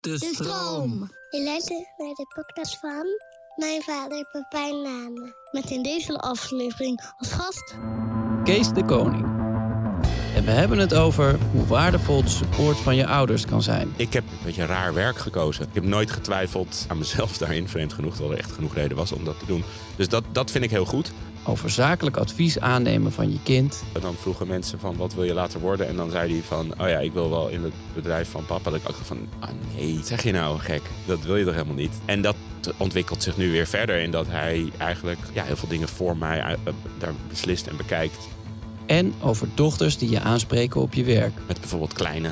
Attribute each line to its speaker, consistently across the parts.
Speaker 1: De
Speaker 2: De stroom. Je luistert naar de podcast van mijn vader Pepijn Name. Met in deze aflevering als gast
Speaker 1: Kees de Koning. En we hebben het over hoe waardevol de support van je ouders kan zijn.
Speaker 3: Ik heb een beetje raar werk gekozen. Ik heb nooit getwijfeld aan mezelf daarin, vreemd genoeg, dat er echt genoeg reden was om dat te doen. Dus dat, dat vind ik heel goed.
Speaker 1: Over zakelijk advies aannemen van je kind.
Speaker 3: En dan vroegen mensen van, wat wil je later worden? En dan zei hij van, oh ja, ik wil wel in het bedrijf van papa. Dat ik ook dacht van, ah nee, wat zeg je nou gek? Dat wil je toch helemaal niet? En dat ontwikkelt zich nu weer verder in dat hij eigenlijk ja, heel veel dingen voor mij eh, daar beslist en bekijkt.
Speaker 1: En over dochters die je aanspreken op je werk.
Speaker 3: Met bijvoorbeeld kleine.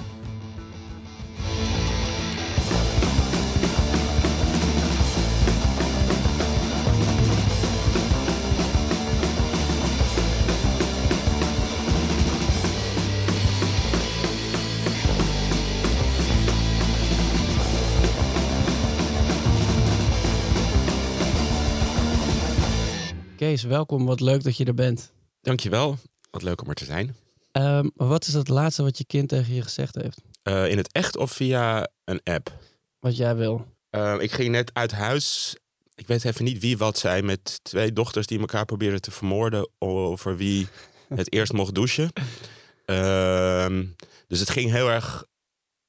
Speaker 1: Kees, welkom. Wat leuk dat je er bent.
Speaker 3: Dankjewel. Wat leuk om er te zijn.
Speaker 1: Ehm, wat is het laatste wat je kind tegen je gezegd heeft?
Speaker 3: Uh, in het echt of via een app?
Speaker 1: Wat jij wil.
Speaker 3: Uh, ik ging net uit huis. Ik weet even niet wie wat zei. Met twee dochters die elkaar probeerden te vermoorden. Over wie het eerst mocht douchen. Uh, dus het ging heel erg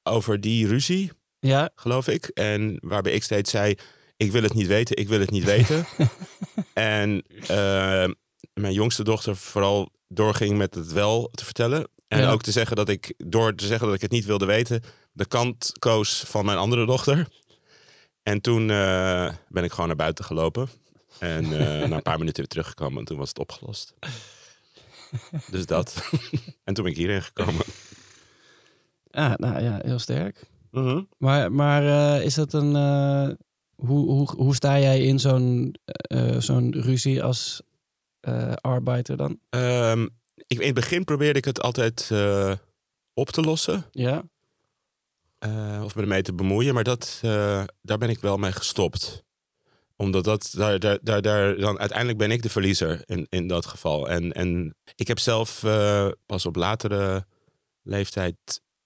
Speaker 3: over die ruzie.
Speaker 1: Ja.
Speaker 3: Geloof ik. En waarbij ik steeds zei. Ik wil het niet weten. Ik wil het niet weten. en ehm, mijn jongste dochter vooral doorging met het wel te vertellen. En
Speaker 1: Ja.
Speaker 3: ook te zeggen dat ik, door te zeggen dat ik het niet wilde weten, de kant koos van mijn andere dochter. En toen eh, ben ik gewoon naar buiten gelopen. En eh, na een paar minuten weer teruggekomen en toen was het opgelost. Dus dat. en toen ben ik hierheen gekomen.
Speaker 1: Ah, nou ja, heel sterk. Maar, maar eh, is dat een. hoe, hoe, hoe sta jij in zo'n zo'n ruzie als arbeider dan?
Speaker 3: Ehm, ik, in het begin probeerde ik het altijd eh, op te lossen.
Speaker 1: Ja.
Speaker 3: eh, of me ermee te bemoeien. Maar dat, eh, daar ben ik wel mee gestopt. Omdat dat, daar, daar, daar, daar, dan, uiteindelijk ben ik de verliezer in, in dat geval. En, en ik heb zelf eh, pas op latere leeftijd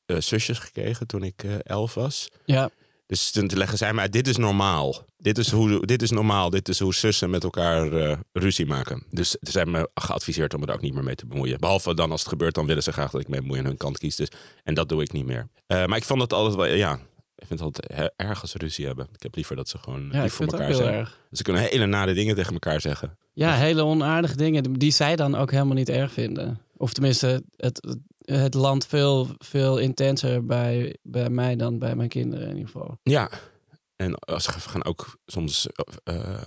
Speaker 3: eh, zusjes gekregen toen ik eh, elf was.
Speaker 1: Ja.
Speaker 3: Dus toen leggen zij mij dit is normaal. Dit is, hoe, dit is normaal. Dit is hoe zussen met elkaar eh, ruzie maken. Dus ze hebben me geadviseerd om er ook niet meer mee te bemoeien. Behalve dan als het gebeurt, dan willen ze graag dat ik mee bemoei aan hun kant kies. Dus, en dat doe ik niet meer. Eh, maar ik vond het altijd wel, ja... Ik vind het altijd erg als ze ruzie hebben. Ik heb liever dat ze gewoon
Speaker 1: Ja, ik
Speaker 3: lief voor elkaar zijn.
Speaker 1: erg.
Speaker 3: Ze kunnen hele nare dingen tegen elkaar zeggen.
Speaker 1: Ja, hele onaardige dingen die zij dan ook helemaal niet erg vinden. Of tenminste, het, het landt veel, veel intenser bij, bij mij dan bij mijn kinderen in ieder geval.
Speaker 3: Ja. En als ze gaan ook soms... eh,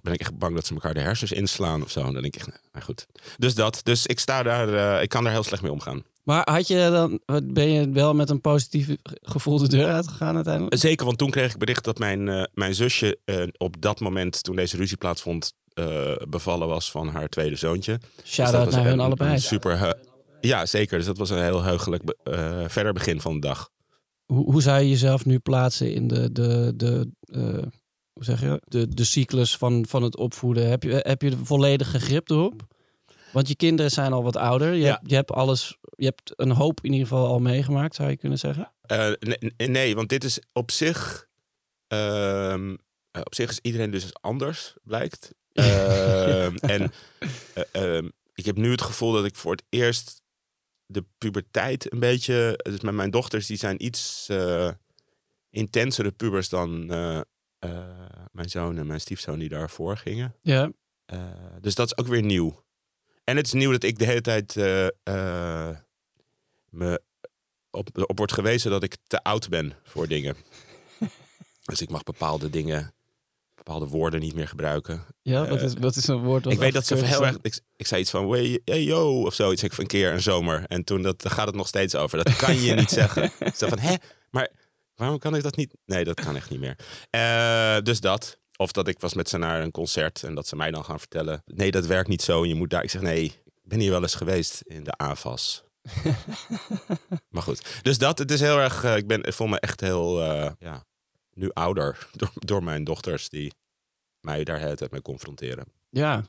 Speaker 3: ben ik echt bang dat ze elkaar de hersens inslaan of zo. Dan denk ik echt, nou goed. Dus dat. Dus ik sta daar... eh, ik kan daar heel slecht mee omgaan.
Speaker 1: Maar had je dan, ben je wel met een positief gevoel de deur uitgegaan uiteindelijk?
Speaker 3: Zeker, want toen kreeg ik bericht dat mijn, eh, mijn zusje eh, op dat moment, toen deze ruzie plaatsvond, eh, bevallen was van haar tweede zoontje. Dus
Speaker 1: Shout
Speaker 3: dat
Speaker 1: out
Speaker 3: was
Speaker 1: naar hun allebei.
Speaker 3: super, ja, zeker. Dus dat was een heel heugelijk eh, verder begin van de dag.
Speaker 1: Hoe, hoe zou je jezelf nu plaatsen in de, de, de, eh, hoe zeg je, de, de cyclus van, van het opvoeden? Heb je, heb je de volledige grip erop? Want je kinderen zijn al wat ouder. Je,
Speaker 3: Ja.
Speaker 1: hebt, je hebt alles, je hebt een hoop in ieder geval al meegemaakt, zou je kunnen zeggen.
Speaker 3: Eh, nee, nee, want dit is op zich. eh, op zich is iedereen dus anders, blijkt. Ehm, En eh, ehm, ik heb nu het gevoel dat ik voor het eerst de puberteit een beetje. Dus met mijn dochters, die zijn iets. eh, intensere pubers dan eh, eh, mijn zoon en mijn stiefzoon die daarvoor gingen.
Speaker 1: Ja.
Speaker 3: Dus dat is ook weer nieuw. En het is nieuw dat ik de hele tijd me op, op wordt gewezen dat ik te oud ben voor dingen. dus ik mag bepaalde dingen, bepaalde woorden niet meer gebruiken.
Speaker 1: Ja, wat is, wat is een woord? wat
Speaker 3: ik weet dat ze heel erg. Ik, ik zei iets van hey, hey, yo of zoiets. Ik van een keer een zomer. En toen dat, daar gaat het nog steeds over. Dat kan je niet zeggen. Zo van hè, maar waarom kan ik dat niet? Nee, dat kan echt niet meer. Eh, dus dat. Of dat ik was met ze naar een concert en dat ze mij dan gaan vertellen. Nee, dat werkt niet zo. Je moet daar. Ik zeg nee, ik ben hier wel eens geweest in de AFAS. maar goed. Dus dat, het is heel erg. eh, ik, ben, ik voel me echt heel. eh, ja, nu ouder door, door mijn dochters die mij daar hele tijd mee confronteren.
Speaker 1: Ja.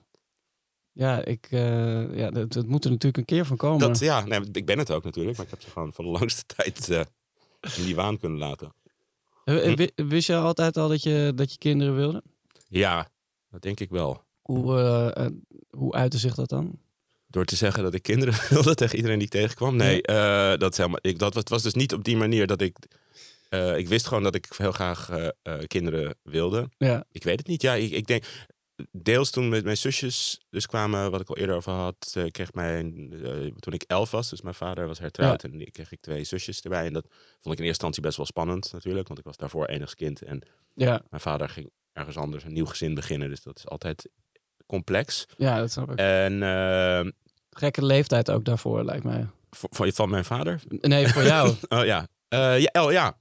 Speaker 1: Ja, ik, eh, ja het, het moet er natuurlijk een keer van komen.
Speaker 3: Dat, ja, nee, ik ben het ook natuurlijk. Maar ik heb ze gewoon voor de langste tijd eh, in die waan kunnen laten.
Speaker 1: Eh, wi- Wist je altijd al dat je, dat je kinderen wilde?
Speaker 3: Ja, dat denk ik wel.
Speaker 1: Hoe, hoe uitte zich dat dan?
Speaker 3: Door te zeggen dat ik kinderen wilde tegen iedereen die ik tegenkwam. Nee, eh, dat, helemaal, ik, dat was dus niet op die manier dat ik... eh, ik wist gewoon dat ik heel graag eh, eh, kinderen wilde.
Speaker 1: Ja,
Speaker 3: Ik weet het niet. Ja, ik, ik denk... Deels toen met mijn zusjes dus kwamen, wat ik al eerder over had, kreeg mijn, toen ik elf was, dus mijn vader was hertrouwd en die kreeg ik twee zusjes erbij. En dat vond ik in eerste instantie best wel spannend natuurlijk, want ik was daarvoor enigskind en
Speaker 1: ja,
Speaker 3: Mijn vader ging ergens anders een nieuw gezin beginnen. Dus dat is altijd complex.
Speaker 1: ja, dat snap ik.
Speaker 3: En eh,
Speaker 1: Gekke leeftijd ook daarvoor, lijkt mij.
Speaker 3: voor- van, van mijn vader?
Speaker 1: Nee, voor jou.
Speaker 3: Oh ja. Ja, oh, ja.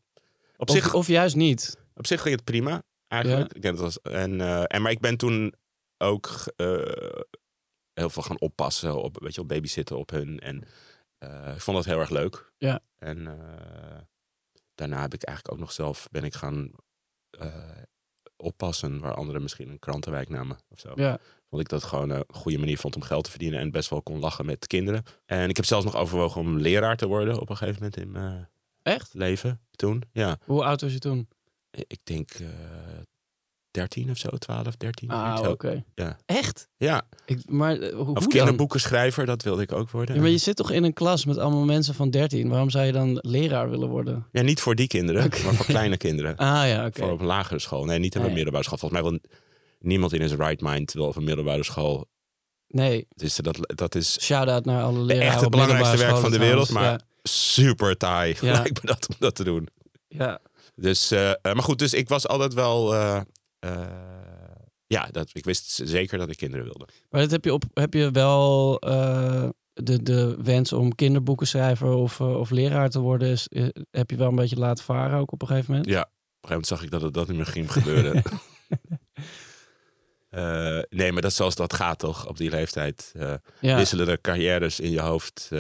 Speaker 3: Op, zich,
Speaker 1: of, of juist niet.
Speaker 3: op zich ging het prima, eigenlijk. Ik denk dat was, en, eh, en, maar ik ben toen ook eh, heel veel gaan oppassen. Op, weet je, op babysitten op hun. En eh, ik vond dat heel erg leuk.
Speaker 1: Ja.
Speaker 3: En daarna heb ik eigenlijk ook nog zelf ben ik gaan oppassen waar anderen misschien een krantenwijk namen of zo.
Speaker 1: Ja.
Speaker 3: Vond ik dat gewoon een goede manier vond om geld te verdienen en best wel kon lachen met kinderen. En ik heb zelfs nog overwogen om leraar te worden op een gegeven moment in mijn
Speaker 1: Echt?
Speaker 3: leven toen. Ja,
Speaker 1: Hoe oud was je toen?
Speaker 3: ik denk eh 13 of zo, 12, 13.
Speaker 1: Ah, oké.
Speaker 3: Ja.
Speaker 1: Echt?
Speaker 3: Ja,
Speaker 1: Ik, maar eh, hoe,
Speaker 3: of kinderboekenschrijver, dat wilde ik ook worden.
Speaker 1: Ja, maar je zit toch in een klas met allemaal mensen van 13. Waarom zou je dan leraar willen worden?
Speaker 3: Ja, niet voor die kinderen, maar voor kleine kinderen.
Speaker 1: Ah ja, oké.
Speaker 3: Voor op een lagere school. Nee, niet op een
Speaker 1: Nee.
Speaker 3: middelbare school. Volgens mij wil niemand in his right mind wil op een middelbare school.
Speaker 1: Nee,
Speaker 3: Dus dat, dat is
Speaker 1: shout-out naar alle leraren
Speaker 3: echt het belangrijkste werk van de wereld. Maar
Speaker 1: trouwens.
Speaker 3: Super taai
Speaker 1: Ja.
Speaker 3: lijkt me dat om dat te doen.
Speaker 1: Ja.
Speaker 3: Dus, eh, eh, maar goed, dus ik was altijd wel... eh, ja, dat, ik wist zeker dat ik kinderen wilde.
Speaker 1: Maar dat heb je, op, heb je wel de, de wens om kinderboekenschrijver of, of leraar te worden, is, heb je wel een beetje laten varen ook op een gegeven moment?
Speaker 3: Ja, op een gegeven moment zag ik dat het dat niet meer ging gebeuren. Nee, maar dat is zoals dat gaat toch op die leeftijd.
Speaker 1: Ja,
Speaker 3: Wisselen de carrières in je hoofd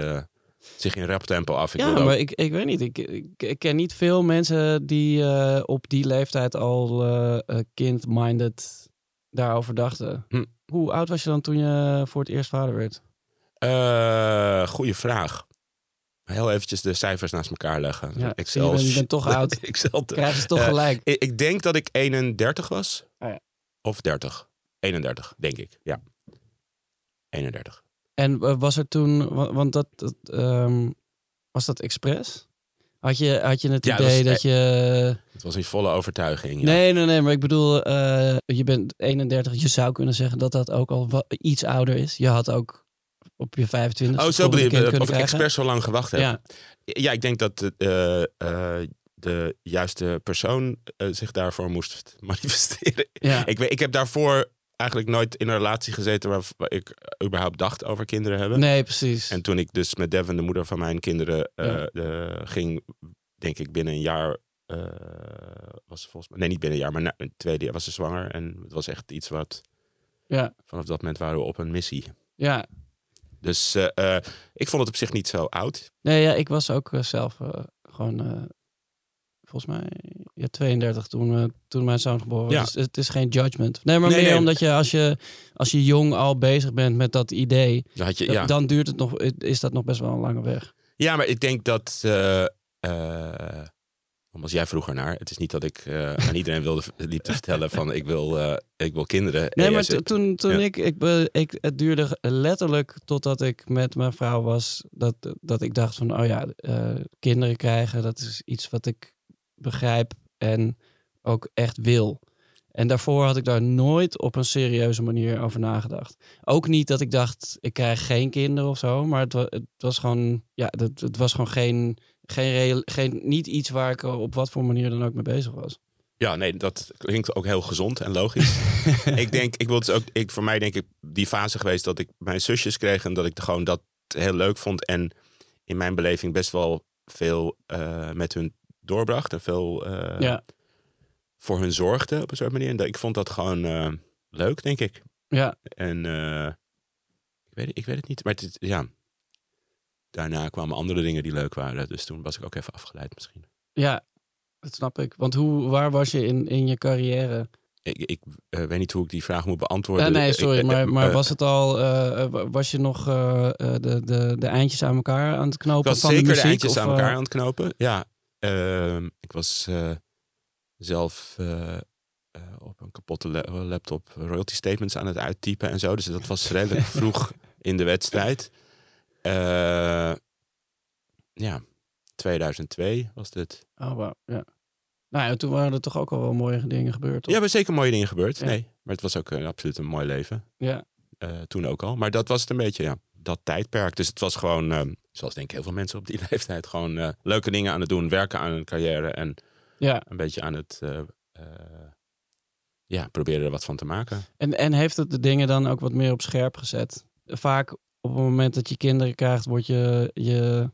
Speaker 3: zich in rap tempo af. Ik
Speaker 1: ja
Speaker 3: ook-
Speaker 1: maar ik, ik weet niet. Ik, ik, ik ken niet veel mensen die eh, op die leeftijd al eh, kind-minded daarover dachten.
Speaker 3: Hm.
Speaker 1: Hoe oud was je dan toen je voor het eerst vader werd?
Speaker 3: Eh, goeie vraag. Heel eventjes de cijfers naast elkaar leggen.
Speaker 1: Ja,
Speaker 3: Excel.
Speaker 1: je, bent- je bent toch oud.
Speaker 3: Excel.
Speaker 1: Krijgen ze toch gelijk?
Speaker 3: Ik, ik denk dat ik 31 was.
Speaker 1: Ja.
Speaker 3: Of 30. 31, denk ik. Ja. 31.
Speaker 1: En eh, was er toen, wa- want dat, dat, ehm, was dat expres? Had je, had je het
Speaker 3: Ja, dat
Speaker 1: idee dat je...
Speaker 3: Het was in volle overtuiging. Ja.
Speaker 1: Nee, nee, nee, maar ik bedoel, eh, je bent 31, je zou kunnen zeggen dat dat ook al iets ouder is. Je had ook op je 25
Speaker 3: Oh, zo bedoel je,
Speaker 1: kind
Speaker 3: of ik expres zo lang gewacht heb.
Speaker 1: Ja,
Speaker 3: Ja, ik denk dat eh, eh, de juiste persoon eh, zich daarvoor moest manifesteren.
Speaker 1: ja.
Speaker 3: Ik, weet, ik heb daarvoor eigenlijk nooit in een relatie gezeten waar, waar ik überhaupt dacht over kinderen hebben.
Speaker 1: nee, precies.
Speaker 3: En toen ik dus met Devin, de moeder van mijn kinderen, eh,
Speaker 1: Ja.
Speaker 3: ging, denk ik binnen een jaar, eh, was ze volgens mij, nee niet binnen een jaar, maar na, een tweede jaar was ze zwanger. En het was echt iets wat,
Speaker 1: Ja,
Speaker 3: vanaf dat moment waren we op een missie.
Speaker 1: ja.
Speaker 3: Dus eh, ik vond het op zich niet zo oud.
Speaker 1: Nee, ja, ik was ook zelf gewoon, volgens mij, ja, 32 toen, eh, toen mijn zoon geboren was. Dus het is geen judgment. Nee, maar
Speaker 3: Nee,
Speaker 1: meer
Speaker 3: nee.
Speaker 1: omdat je als, je als je jong al bezig bent met dat idee,
Speaker 3: Dan had je,
Speaker 1: dan-
Speaker 3: ja.
Speaker 1: dan duurt het nog, is dat nog best wel een lange weg.
Speaker 3: ja, maar ik denk dat, eh eh als jij vroeger naar, het is niet dat ik eh, aan iedereen wilde liep te vertellen van ik wil, eh, ik wil kinderen.
Speaker 1: Nee, maar toen, toen
Speaker 3: ja.
Speaker 1: ik, ik, ik, het duurde letterlijk totdat ik met mijn vrouw was, dat, dat ik dacht van, oh ja, kinderen krijgen, dat is iets wat ik begrijp en ook echt wil. En daarvoor had ik daar nooit op een serieuze manier over nagedacht. Ook niet dat ik dacht, ik krijg geen kinderen of zo. Maar het, wa- het was gewoon, ja, het, het was gewoon geen, geen, geen, niet iets waar ik op wat voor manier dan ook mee bezig was.
Speaker 3: Ja, nee, dat klinkt ook heel gezond en logisch. ik denk, ik wil dus ook, ik, voor mij denk ik die fase geweest dat ik mijn zusjes kreeg en dat ik gewoon dat heel leuk vond. En in mijn beleving best wel veel eh, met hun doorbracht en veel eh,
Speaker 1: ja,
Speaker 3: voor hun zorgde op een soort manier. En dat- ik vond dat gewoon eh, leuk, denk ik.
Speaker 1: ja,
Speaker 3: En eh, ik, weet, ik weet het niet, maar het, ja. Daarna kwamen andere dingen die leuk waren. Dus toen was ik ook even afgeleid misschien.
Speaker 1: ja, dat snap ik. Want hoe, waar was je in, in je carrière?
Speaker 3: Ik, ik weet niet hoe ik die vraag moet beantwoorden.
Speaker 1: Nee,
Speaker 3: Ik-
Speaker 1: sorry, maar, maar was het al, was je nog de, de, de eindjes aan elkaar aan het
Speaker 3: Ik
Speaker 1: knopen
Speaker 3: was
Speaker 1: van
Speaker 3: zeker
Speaker 1: de
Speaker 3: de,
Speaker 1: muziek?
Speaker 3: eindjes
Speaker 1: of,
Speaker 3: aan elkaar aan het knopen. Ja, ehm, ik was eh, zelf eh, eh, op een kapotte la- laptop royalty statements aan het uittypen en zo. Dus dat was redelijk vroeg in de wedstrijd. Ja, 2002 was dit.
Speaker 1: Oh, wauw, ja. Nou ja, toen waren er toch ook al wel mooie dingen gebeurd, toch?
Speaker 3: Ja, er zeker mooie dingen gebeurd.
Speaker 1: Ja.
Speaker 3: Nee, maar het was ook een, absoluut een mooi leven.
Speaker 1: Ja,
Speaker 3: toen ook al. Maar dat was het een beetje, ja, dat tijdperk. Dus het was gewoon, eh, zoals denk ik heel veel mensen op die leeftijd, gewoon eh, leuke dingen aan het doen, werken aan een carrière en
Speaker 1: ja.
Speaker 3: een beetje aan het, eh, eh, ja, proberen er wat van te maken.
Speaker 1: En, en heeft het de dingen dan ook wat meer op scherp gezet? Vaak op het moment dat je kinderen krijgt, wordt je, je,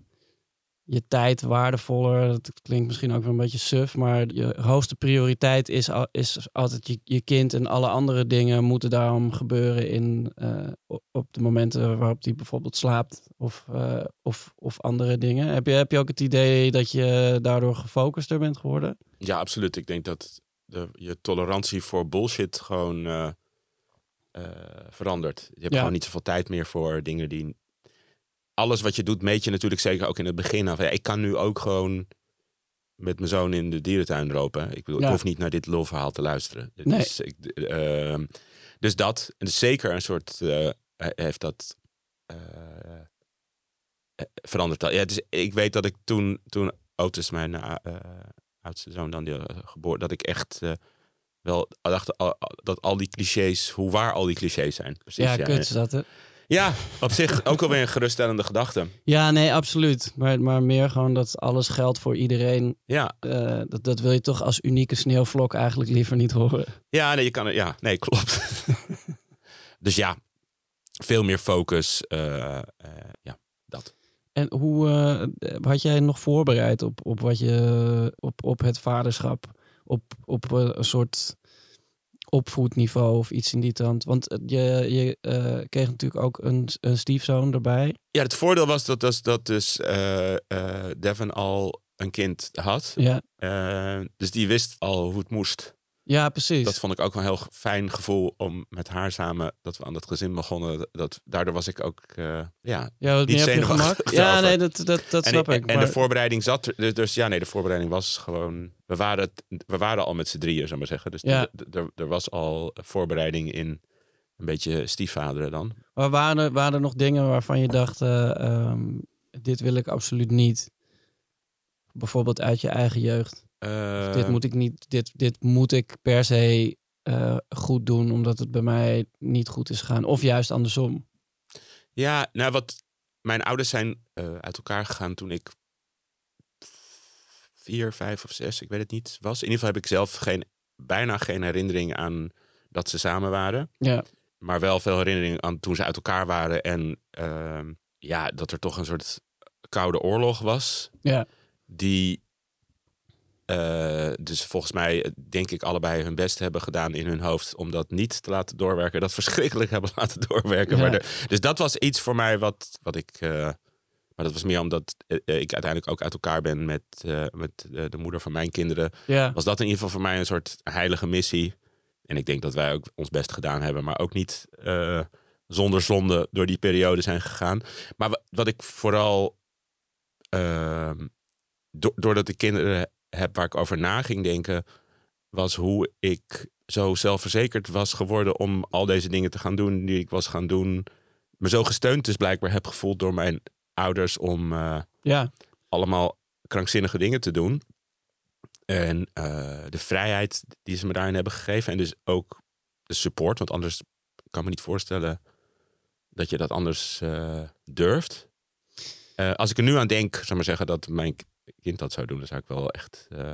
Speaker 1: je tijd waardevoller. Dat klinkt misschien ook wel een beetje suf, maar je hoogste prioriteit is, al- is altijd je, je kind. En alle andere dingen moeten daarom gebeuren in, eh, op- de momenten waarop die bijvoorbeeld slaapt of, eh, of, of andere dingen. Heb je, heb je ook het idee dat je daardoor gefocuster bent geworden?
Speaker 3: Ja, absoluut. Ik denk dat de, je tolerantie voor bullshit gewoon eh, verandert. Je hebt
Speaker 1: Ja.
Speaker 3: gewoon niet zoveel tijd meer voor dingen die... Alles wat je doet, meet je natuurlijk zeker ook in het begin af. Ja, ik kan nu ook gewoon met mijn zoon in de dierentuin lopen. Ik, bedoel,
Speaker 1: Ja.
Speaker 3: ik hoef niet naar dit lulverhaal te luisteren.
Speaker 1: Nee.
Speaker 3: Dus, ik, ehm, dus dat. En dus zeker een soort... eh, heeft dat... eh, eh, veranderd. Ja, dus ik weet dat ik toen... toen Otis, mijn oudste zoon dan die geboren, dat ik echt wel dacht dat al die clichés, hoe waar al die clichés zijn. Precies,
Speaker 1: ja, kut is dat, hè?
Speaker 3: Ja, op zich ook alweer een geruststellende gedachte.
Speaker 1: Ja, nee, absoluut. Maar, maar meer gewoon dat alles geldt voor iedereen.
Speaker 3: Ja,
Speaker 1: Eh, dat, dat wil je toch als unieke sneeuwvlok eigenlijk liever niet horen.
Speaker 3: ja, nee, je kan het. Ja, nee, klopt. dus ja, veel meer focus. eh, eh, ja, dat.
Speaker 1: En hoe had jij nog voorbereid op, op wat je op, op het vaderschap? Op, op een soort opvoedniveau of iets in die trant? Want eh, je, je eh, kreeg natuurlijk ook een, een stiefzoon erbij.
Speaker 3: Ja, het voordeel was dat, dus, dat dus eh, eh, Devin al een kind had.
Speaker 1: Ja,
Speaker 3: dus die wist al hoe het moest.
Speaker 1: Ja precies.
Speaker 3: Dat vond ik ook wel een heel fijn gevoel om met haar samen, dat we aan dat gezin begonnen. Dat, daardoor was ik ook, eh, ja.
Speaker 1: ja,
Speaker 3: niet zenuwachtig
Speaker 1: gemak. Ja, nee, dat, dat, dat snap
Speaker 3: en,
Speaker 1: ik.
Speaker 3: en
Speaker 1: maar-
Speaker 3: de voorbereiding zat er. Dus, dus ja, nee, de voorbereiding was gewoon. We waren, we waren al met z'n drieën, zou maar zeggen. Dus
Speaker 1: Ja.
Speaker 3: er was al voorbereiding in een beetje stiefvaderen dan.
Speaker 1: Maar waren er, waren er nog dingen waarvan je dacht, eh, ehm, dit wil ik absoluut niet? Bijvoorbeeld uit je eigen jeugd.
Speaker 3: Eh,
Speaker 1: dit, moet ik niet, dit, dit moet ik per se eh, goed doen, omdat het bij mij niet goed is gegaan. Of juist andersom.
Speaker 3: Ja, nou wat. Mijn ouders zijn eh, uit elkaar gegaan toen ik vier, vijf of zes, ik weet het niet, was. In ieder geval heb ik zelf geen, bijna geen herinnering aan dat ze samen waren.
Speaker 1: Ja,
Speaker 3: Maar wel veel herinnering aan toen ze uit elkaar waren. En ehm, ja, dat er toch een soort koude oorlog was.
Speaker 1: ja,
Speaker 3: Die eh, dus volgens mij, eh, denk ik, allebei hun best hebben gedaan in hun hoofd om dat niet te laten doorwerken. Dat verschrikkelijk hebben laten doorwerken.
Speaker 1: Ja.
Speaker 3: Maar de- dus dat was iets voor mij wat, wat ik. eh, maar dat was meer omdat ik uiteindelijk ook uit elkaar ben met, met de moeder van mijn kinderen.
Speaker 1: ja.
Speaker 3: Was dat in ieder geval voor mij een soort heilige missie. En ik denk dat wij ook ons best gedaan hebben, maar ook niet zonder zonde door die periode zijn gegaan. Maar wa- wat ik vooral, ehm, do- doordat ik kinderen heb waar ik over na ging denken, was hoe ik zo zelfverzekerd was geworden om al deze dingen te gaan doen die ik was gaan doen. Me zo gesteund dus blijkbaar heb gevoeld door mijn ouders om eh,
Speaker 1: ja.
Speaker 3: allemaal krankzinnige dingen te doen. En eh, de vrijheid die ze me daarin hebben gegeven. En dus ook de support. Want anders kan ik me niet voorstellen dat je dat anders uh, durft. Als ik er nu aan denk, zou maar zeggen, dat mijn kind dat zou doen, dan zou ik wel echt uh,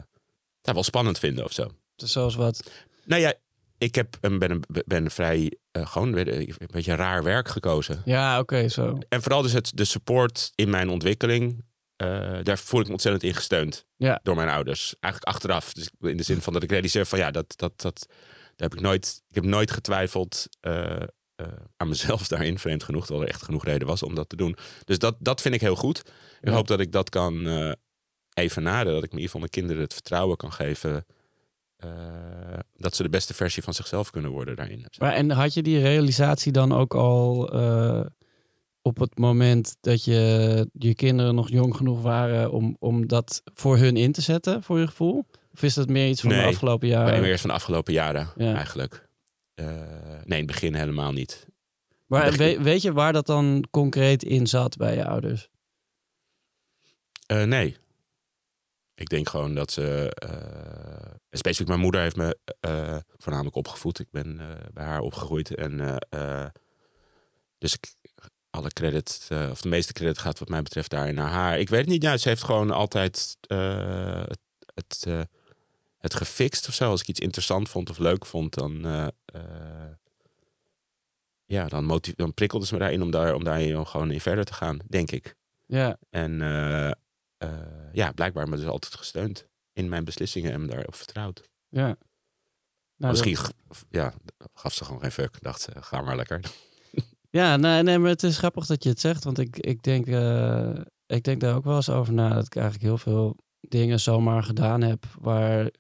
Speaker 3: wel spannend vinden of zo.
Speaker 1: Zoals wat?
Speaker 3: Nou ja, ik heb, ben, ben, ben vrij gewoon een beetje raar werk gekozen.
Speaker 1: Ja, oké, zo.
Speaker 3: En vooral dus het, de support in mijn ontwikkeling. daar voel ik me ontzettend in gesteund
Speaker 1: ja.
Speaker 3: door mijn ouders. Eigenlijk achteraf. Dus in de zin van dat ik realiseer van ja, dat, dat, dat, daar heb ik nooit, ik heb nooit getwijfeld uh, aan mezelf daarin, vreemd genoeg, dat er echt genoeg reden was om dat te doen. Dus dat, dat vind ik heel goed. Ik hoop dat ik dat kan uh, evenaren, dat ik in ieder geval mijn kinderen het vertrouwen kan geven uh, dat ze de beste versie van zichzelf kunnen worden daarin.
Speaker 1: Maar en had je die realisatie dan ook al op het moment dat je je kinderen nog jong genoeg waren om, om dat voor hun in te zetten, voor je gevoel? Of is dat meer iets van
Speaker 3: nee,
Speaker 1: de afgelopen jaren?
Speaker 3: Nee, meer van de afgelopen jaren ja. eigenlijk. Uh, nee, in het begin helemaal niet.
Speaker 1: Maar begin... weet je waar dat dan concreet in zat bij je ouders?
Speaker 3: Nee. Ik denk gewoon dat ze. Uh, specifiek mijn moeder heeft me voornamelijk opgevoed. Ik ben bij haar opgegroeid. En dus ik, alle credit, of de meeste credit gaat wat mij betreft daarin naar haar. Ik weet het niet. Ja, ze heeft gewoon altijd het, het het gefixt of zo. Als ik iets interessant vond of leuk vond, dan, ja, dan, dan prikkelde ze me daarin om daar, om daar gewoon in verder te gaan, denk ik.
Speaker 1: Ja.
Speaker 3: En uh, ja, blijkbaar me dus altijd gesteund in mijn beslissingen en me daarop vertrouwd.
Speaker 1: Ja.
Speaker 3: Nou, Misschien dat... ja, gaf ze gewoon geen fuck. Dacht ze, ga maar lekker.
Speaker 1: Ja, nee, nee, maar het is grappig dat je het zegt. Want ik, ik, denk, ik denk daar ook wel eens over na. Dat ik eigenlijk heel veel dingen zomaar gedaan heb. Waar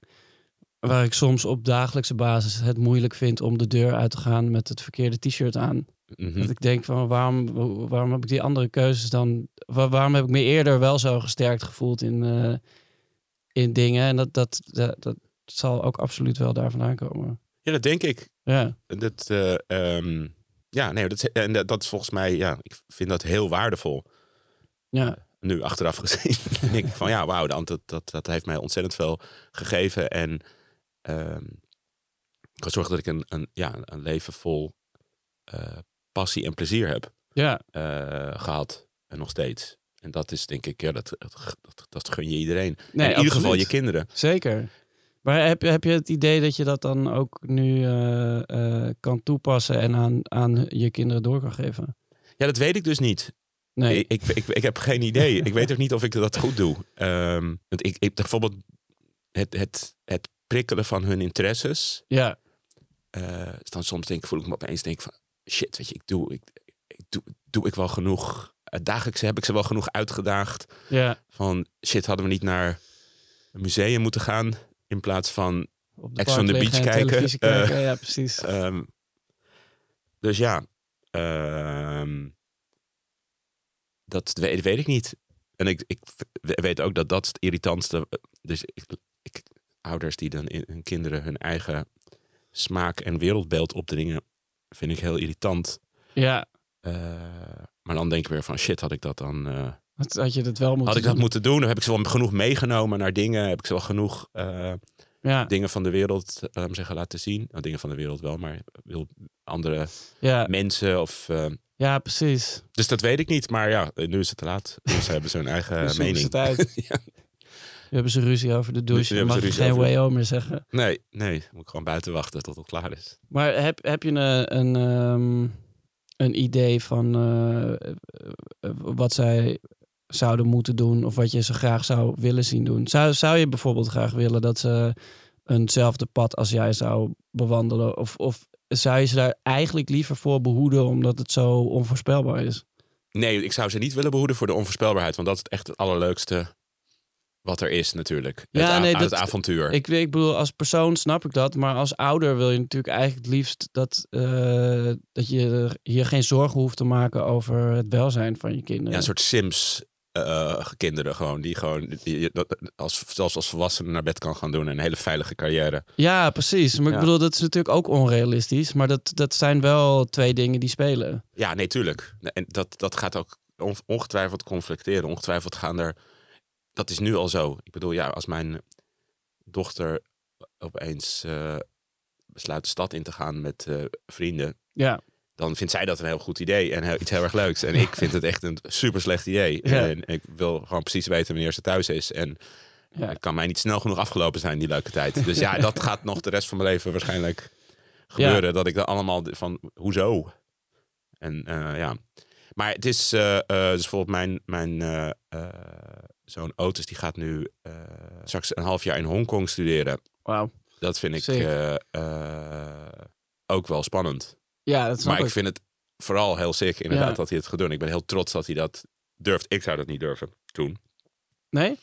Speaker 1: waar ik soms op dagelijkse basis het moeilijk vind om de deur uit te gaan met het verkeerde t-shirt aan.
Speaker 3: Mhm.
Speaker 1: Dat ik denk van waarom, waarom heb ik die andere keuzes dan? waarom heb ik me eerder wel zo gesterkt gevoeld in, uh, in dingen? En dat, dat, dat, dat, zal ook absoluut wel daar vandaan komen.
Speaker 3: Ja, dat denk ik.
Speaker 1: Ja.
Speaker 3: Dat, uh, um, ja, nee, dat, en dat is volgens mij, ja, ik vind dat heel waardevol.
Speaker 1: Ja.
Speaker 3: Nu achteraf gezien denk ik van ja, wauw, dat, dat, dat heeft mij ontzettend veel gegeven. En uh, gezorgd dat ik een, een, ja, een leven vol uh, passie en plezier heb
Speaker 1: ja.
Speaker 3: uh, gehad. En nog steeds. En dat is denk ik, ja, dat, dat, dat, dat gun je iedereen.
Speaker 1: Nee,
Speaker 3: in ieder geval je kinderen.
Speaker 1: Zeker. Maar heb, heb je het idee dat je dat dan ook nu uh, kan toepassen en aan, aan je kinderen door kan geven?
Speaker 3: Ja, dat weet ik dus niet.
Speaker 1: Nee.
Speaker 3: Ik, ik, ik, heb geen idee. ik weet ook niet of ik dat goed doe. Um, want ik, ik bijvoorbeeld het, het, het prikkelen van hun interesses.
Speaker 1: Ja.
Speaker 3: Uh, dan soms denk, voel ik me opeens denk van shit, weet je, ik doe, ik, ik doe, doe ik wel genoeg. Dagelijks heb ik ze wel genoeg uitgedaagd.
Speaker 1: Ja.
Speaker 3: Van shit, hadden we niet naar een museum moeten gaan in plaats van
Speaker 1: Op de
Speaker 3: on the Beach kijken.
Speaker 1: Uh, kijken. ja, precies.
Speaker 3: Um, dus ja, um, dat weet, weet, ik niet. En ik, ik weet ook dat dat het irritantste. Dus ik, ik ouders die dan in hun kinderen hun eigen smaak en wereldbeeld opdringen, vind ik heel irritant.
Speaker 1: Ja.
Speaker 3: Uh, maar dan denk ik weer van shit, had ik dat dan. Uh,
Speaker 1: had je dat wel moeten
Speaker 3: Had ik dat doen? moeten doen? Heb ik ze wel genoeg meegenomen naar dingen? Heb ik ze wel genoeg uh,
Speaker 1: ja.
Speaker 3: dingen van de wereld, laat zeggen, laten zien? Nou, dingen van de wereld wel, maar wil andere
Speaker 1: ja.
Speaker 3: mensen of.
Speaker 1: ja, precies.
Speaker 3: Dus dat weet ik niet, maar ja, nu is het te laat. Dus ze hebben ze hun eigen mening.
Speaker 1: Het uit.
Speaker 3: ja.
Speaker 1: We hebben ze ruzie over de douche. Dan mag je geen
Speaker 3: over...
Speaker 1: way meer zeggen.
Speaker 3: Nee, nee. Moet ik gewoon buiten wachten tot het klaar is.
Speaker 1: Maar heb, heb je een, een, um, een idee van uh, wat zij zouden moeten doen of wat je ze graag zou willen zien doen? Zou, zou je bijvoorbeeld graag willen dat ze eenzelfde pad als jij zou bewandelen? Of, of zou je ze daar eigenlijk liever voor behoeden omdat het zo onvoorspelbaar is?
Speaker 3: Nee, ik zou ze niet willen behoeden voor de onvoorspelbaarheid, want dat is echt het allerleukste wat er is natuurlijk.
Speaker 1: Ja,
Speaker 3: het,
Speaker 1: nee,
Speaker 3: dat, het avontuur.
Speaker 1: Ik, ik bedoel, als persoon snap ik dat. Maar als ouder wil je natuurlijk eigenlijk het liefst dat, uh, dat je hier geen zorgen hoeft te maken over het welzijn van je kinderen.
Speaker 3: Ja, een soort Sims. Uh, kinderen gewoon, die gewoon die, als, zelfs als volwassenen naar bed kan gaan doen en een hele veilige carrière.
Speaker 1: Ja, precies. Maar ja. ik bedoel, dat is natuurlijk ook onrealistisch. Maar dat, dat zijn wel twee dingen die spelen.
Speaker 3: Ja, nee, tuurlijk. En dat, dat gaat ook ongetwijfeld conflicteren. Ongetwijfeld gaan er dat is nu al zo. Ik bedoel, ja, als mijn dochter opeens eh, besluit de stad in te gaan met eh, vrienden,
Speaker 1: Ja,
Speaker 3: dan vindt zij dat een heel goed idee en heel- iets heel erg leuks. En ik vind het echt een super slecht idee.
Speaker 1: Ja.
Speaker 3: En ik wil gewoon precies weten wanneer ze thuis is. En
Speaker 1: ja.
Speaker 3: het kan mij niet snel genoeg afgelopen zijn, die leuke tijd. Dus ja, dat gaat nog de rest van mijn leven waarschijnlijk gebeuren. Dat ik dan allemaal van, hoezo? En eh, ja. Maar het is, eh, eh, dus bijvoorbeeld mijn, mijn eh, zoon Otis, die gaat nu straks een half jaar in Hongkong studeren.
Speaker 1: Wauw.
Speaker 3: Dat vind ik ook wel spannend.
Speaker 1: Ja, dat
Speaker 3: Maar ik
Speaker 1: ik.
Speaker 3: vind het vooral heel sick inderdaad
Speaker 1: Ja.
Speaker 3: dat hij het gaat doen. Ik ben heel trots dat hij dat durft. Ik zou dat niet durven toen.
Speaker 1: Nee?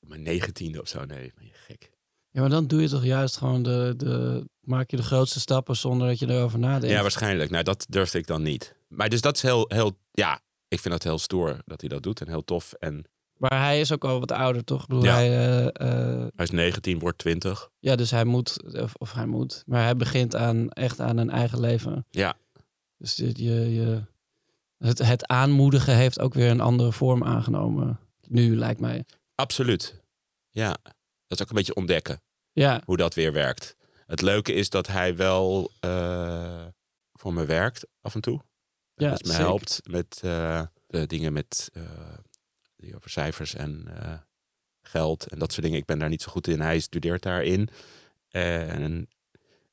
Speaker 3: Op mijn negentiende of zo. Nee, ben je gek.
Speaker 1: Ja, maar dan doe je toch juist gewoon de, de... Maak je de grootste stappen zonder dat je erover nadenkt.
Speaker 3: Ja, waarschijnlijk. Nou, dat durfde ik dan niet. Maar dus dat is heel, heel, ja, ik vind dat heel stoer dat hij dat doet en heel tof. En
Speaker 1: Maar hij is ook al wat ouder, toch? Ik bedoel,
Speaker 3: Ja.
Speaker 1: hij, eh, eh,
Speaker 3: hij is 19, wordt 20.
Speaker 1: ja, dus hij moet, of, of hij moet, maar hij begint aan, echt aan een eigen leven.
Speaker 3: Ja.
Speaker 1: Dus je, je, je, het, het aanmoedigen heeft ook weer een andere vorm aangenomen. Nu, lijkt mij.
Speaker 3: Absoluut. Ja, dat is ook een beetje ontdekken
Speaker 1: Ja,
Speaker 3: hoe dat weer werkt. Het leuke is dat hij wel eh, voor me werkt af en toe.
Speaker 1: Ja,
Speaker 3: dus me helpt met eh, de dingen met eh, die over cijfers en eh, geld en dat soort dingen. Ik ben daar niet zo goed in. Hij studeert daarin. En,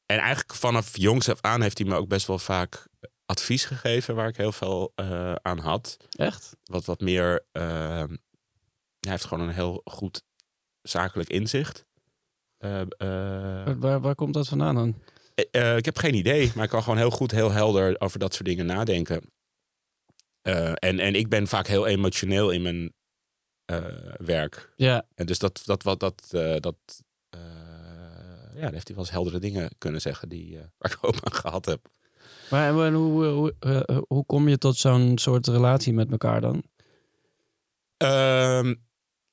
Speaker 3: en eigenlijk vanaf jongs af aan heeft hij me ook best wel vaak advies gegeven waar ik heel veel aan had.
Speaker 1: echt?
Speaker 3: Wat wat meer. hij heeft gewoon een heel goed zakelijk inzicht.
Speaker 1: Waar, waar, waar komt dat vandaan dan?
Speaker 3: Eh, ik heb geen idee, maar ik kan gewoon heel goed, heel helder over dat soort dingen nadenken. Eh, en, en ik ben vaak heel emotioneel in mijn eh, werk.
Speaker 1: Ja,
Speaker 3: En dus dat, dat, wat, dat, eh, dat eh, ja, daar heeft hij wel eens heldere dingen kunnen zeggen die, eh, waar ik hoop aan gehad heb.
Speaker 1: maar en hoe, hoe, eh, hoe kom je tot zo'n soort relatie met elkaar dan?
Speaker 3: Ehm,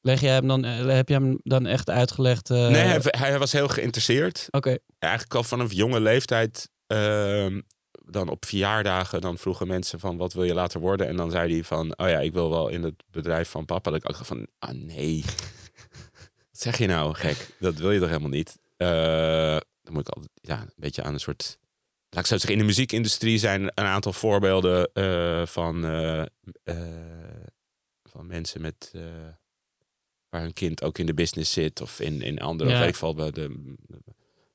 Speaker 1: Leg jij hem dan, eh, heb je hem dan echt uitgelegd? eh,
Speaker 3: nee, hij, hij was heel geïnteresseerd.
Speaker 1: Oké,
Speaker 3: Eigenlijk al vanaf jonge leeftijd. ehm, dan op verjaardagen, dan vroegen mensen van wat wil je later worden? En dan zei hij van, oh ja, ik wil wel in het bedrijf van papa. Dat ik ook dacht van, ah nee. Wat zeg je nou, gek? Dat wil je toch helemaal niet? Eh, dan moet ik altijd, ja, een beetje aan een soort... Laat ik zo zeggen, in de muziekindustrie zijn een aantal voorbeelden van, van mensen met... waar hun kind ook in de business zit of in, in andere,
Speaker 1: Ja.
Speaker 3: ik veel, de, de,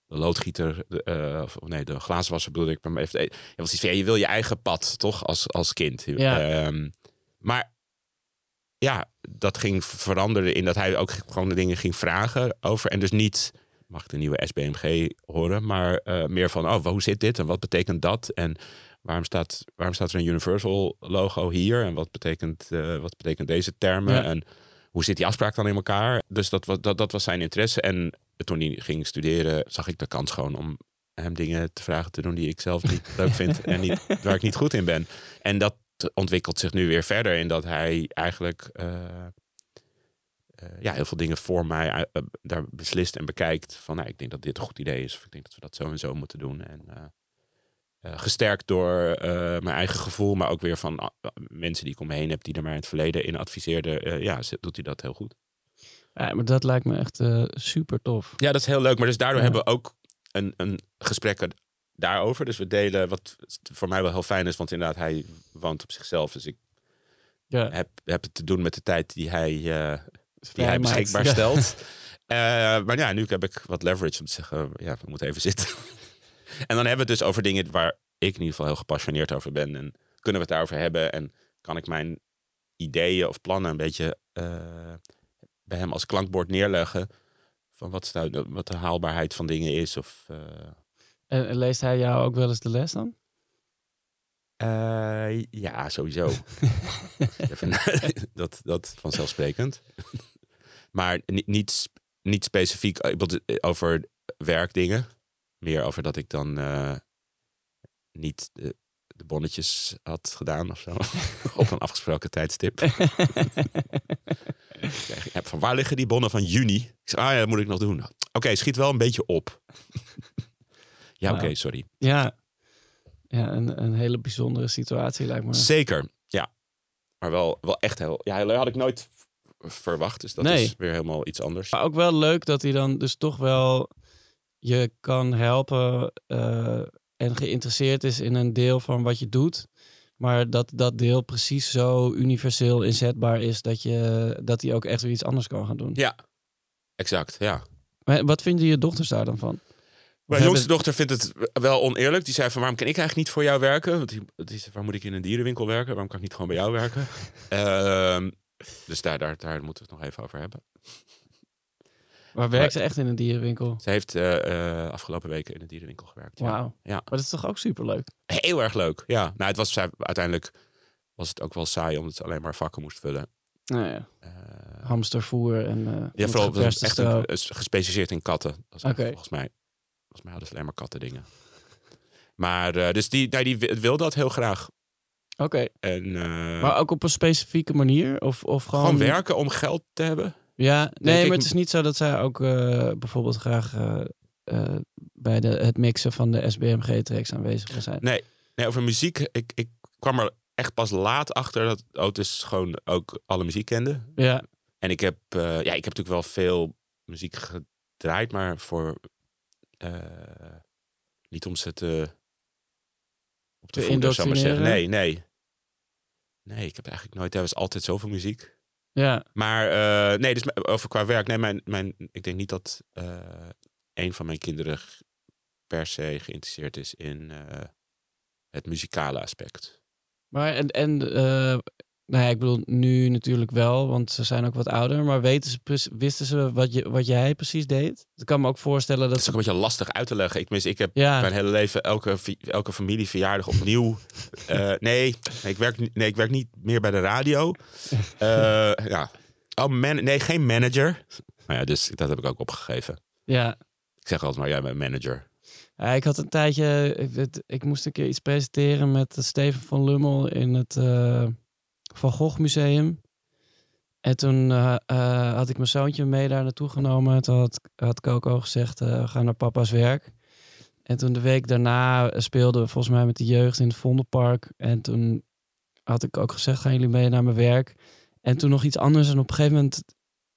Speaker 3: loodgieter, de, eh, of nee, de glazenwasser bedoel ik. Maar even, je, was iets van, je wil je eigen pad, toch, als, als kind.
Speaker 1: Ja.
Speaker 3: Ehm, maar ja, dat ging veranderen in dat hij ook gewoon de dingen ging vragen over. En dus niet, mag ik de nieuwe SBMG horen, maar eh, meer van, oh, hoe zit dit en wat betekent dat? En waarom staat, waarom staat er een Universal logo hier? En wat betekent, eh, wat betekent deze termen?
Speaker 1: Ja.
Speaker 3: En hoe zit die afspraak dan in elkaar? Dus dat, was- dat, dat was zijn interesse. En toen hij ging studeren, zag ik de kans gewoon om hem dingen te vragen te doen die ik zelf niet leuk vind en niet, waar ik niet goed in ben. En dat ontwikkelt zich nu weer verder in dat hij eigenlijk eh, eh, ja, heel veel dingen voor mij eh, daar beslist en bekijkt. Van nou, ik denk dat dit een goed idee is. Of ik denk dat we dat zo en zo moeten doen. En gesterkt door eh, mijn eigen gevoel, maar ook weer van ah, mensen die ik om me heen heb, die er maar in het verleden in adviseerden. eh, ja, doet hij dat heel goed.
Speaker 1: ja, maar dat lijkt me echt eh, super tof.
Speaker 3: Ja, dat is heel leuk. Maar dus daardoor
Speaker 1: Ja.
Speaker 3: hebben we ook een, een gesprek daarover. Dus we delen wat voor mij wel heel fijn is. Want inderdaad, hij woont op zichzelf. Dus ik
Speaker 1: Ja,
Speaker 3: heb, heb het te doen met de tijd die hij, eh, die hij beschikbaar
Speaker 1: Ja.
Speaker 3: stelt. Eh, maar ja, nu heb ik wat leverage om te zeggen, ja, we moeten even zitten. En dan hebben we het dus over dingen waar ik in ieder geval heel gepassioneerd over ben. En kunnen we het daarover hebben? En kan ik mijn ideeën of plannen een beetje eh, bij hem als klankbord neerleggen? Van wat, nou, wat de haalbaarheid van dingen is. Of, eh,
Speaker 1: En, leest hij jou ook wel eens de les dan?
Speaker 3: eh, ja, sowieso. Dat, dat vanzelfsprekend. maar niet, niet, niet specifiek over werkdingen. Meer over dat ik dan eh, niet de, de bonnetjes had gedaan of zo. Op een afgesproken tijdstip. Ik ja, van waar liggen die bonnen van juni? Ik zeg, ah ja, dat moet ik nog doen. Oké, schiet wel een beetje op. ja, oké,
Speaker 1: Wauw.
Speaker 3: sorry.
Speaker 1: Ja, ja een, een hele bijzondere situatie lijkt me.
Speaker 3: Zeker, ja. Maar wel, wel echt heel... Ja, had ik nooit verwacht. Dus dat
Speaker 1: Nee.
Speaker 3: is weer helemaal iets anders.
Speaker 1: Maar ook wel leuk dat hij dan dus toch wel je kan helpen eh, en geïnteresseerd is in een deel van wat je doet. Maar dat dat deel precies zo universeel inzetbaar is dat, je, dat hij ook echt weer iets anders kan gaan doen.
Speaker 3: Ja, exact. Ja.
Speaker 1: Maar wat vinden je dochters daar dan van?
Speaker 3: Mijn
Speaker 1: hebben-
Speaker 3: jongste dochter vindt het wel oneerlijk. Die zei van, waarom kan ik eigenlijk niet voor jou werken? Want die, die zei, waar moet ik in een dierenwinkel werken? Waarom kan ik niet gewoon bij jou werken? Ehm, dus daar, daar, daar moeten we het nog even over hebben.
Speaker 1: Maar werkt ze echt in een dierenwinkel?
Speaker 3: Ze heeft eh, afgelopen weken in een dierenwinkel gewerkt. Ja.
Speaker 1: Wauw.
Speaker 3: Ja.
Speaker 1: Maar dat is toch ook superleuk?
Speaker 3: Heel erg leuk. Ja, nou, het was uiteindelijk was het ook wel saai omdat ze alleen maar vakken moest vullen.
Speaker 1: Nou ja,
Speaker 3: Eh,
Speaker 1: hamstervoer en
Speaker 3: ja, vooral
Speaker 1: het
Speaker 3: was echt een, gespecialiseerd in katten.
Speaker 1: Oké.
Speaker 3: Volgens mij, volgens mij hadden ze alleen maar katten dingen. Maar dus die, nee, die wi- wil dat heel graag.
Speaker 1: Oké,
Speaker 3: En
Speaker 1: maar ook op een specifieke manier? Of, of gewoon...
Speaker 3: gewoon werken om geld te hebben.
Speaker 1: Ja, nee,
Speaker 3: ik-
Speaker 1: maar het is niet zo dat zij ook eh, bijvoorbeeld graag eh, eh, bij de, het mixen van de SBMG-tracks aanwezig wil zijn.
Speaker 3: Nee, nee over muziek. Ik, ik kwam er echt pas laat achter dat Otis gewoon ook alle muziek kende.
Speaker 1: Ja,
Speaker 3: En ik heb, ja, ik heb natuurlijk wel veel muziek gedraaid, maar voor niet om ze te op
Speaker 1: te
Speaker 3: voeden, zou maar zeggen. Nee, nee. Nee, ik heb eigenlijk nooit. Er was altijd zoveel muziek.
Speaker 1: Ja,
Speaker 3: Maar eh, nee, dus over qua werk. Nee, mijn, mijn, ik denk niet dat eh, een van mijn kinderen per se geïnteresseerd is in eh, het muzikale aspect.
Speaker 1: maar en, en nou ja, ik bedoel nu natuurlijk wel, want ze zijn ook wat ouder, maar weten ze, wisten ze wat, je, wat jij precies deed? Ik kan me ook voorstellen
Speaker 3: Dat
Speaker 1: dat...
Speaker 3: is ook een beetje lastig uit te leggen. Ik, mis, ik heb
Speaker 1: Ja,
Speaker 3: mijn hele leven elke, elke familieverjaardag opnieuw. Eh, nee, ik werk, niet- nee, ik werk niet meer bij de radio. Eh, ja. oh, man, nee, geen manager. Nou ja, dus dat heb ik ook opgegeven.
Speaker 1: ja.
Speaker 3: Ik zeg altijd maar, jij bent manager.
Speaker 1: Ja, ik had een tijdje, ik, het- ik moest een keer iets presenteren met Steven van Lummel in het eh, Van Gogh Museum. En toen eh, eh, had ik mijn zoontje mee daar naartoe genomen. Toen had, had Coco gezegd, we gaan naar papa's werk. En toen de week daarna speelden we volgens mij met de jeugd in het Vondelpark. En toen had ik ook gezegd, gaan jullie mee naar mijn werk? En toen nog iets anders. En op een gegeven moment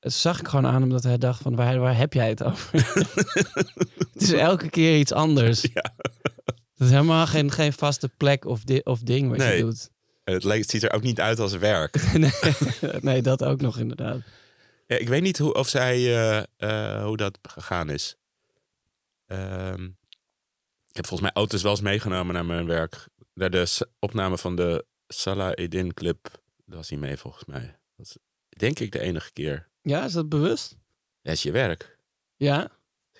Speaker 1: zag ik gewoon aan hem dat hij dacht van, waar, waar heb jij het over? het is elke keer iets anders.
Speaker 3: Ja.
Speaker 1: Het is helemaal geen, geen vaste plek of, di of ding wat je doet.
Speaker 3: Het, het ziet er ook niet uit als werk.
Speaker 1: nee, nee, dat ook nog inderdaad.
Speaker 3: Ja, ik weet niet hoe, of zij, eh, eh, hoe dat gegaan is. Ehm, ik heb volgens mij auto's wel eens meegenomen naar mijn werk. Naar de opname van de Salah Edin clip. Daar was hij mee volgens mij. Dat is denk ik de enige keer.
Speaker 1: Ja, is dat bewust?
Speaker 3: Dat is je werk.
Speaker 1: Ja?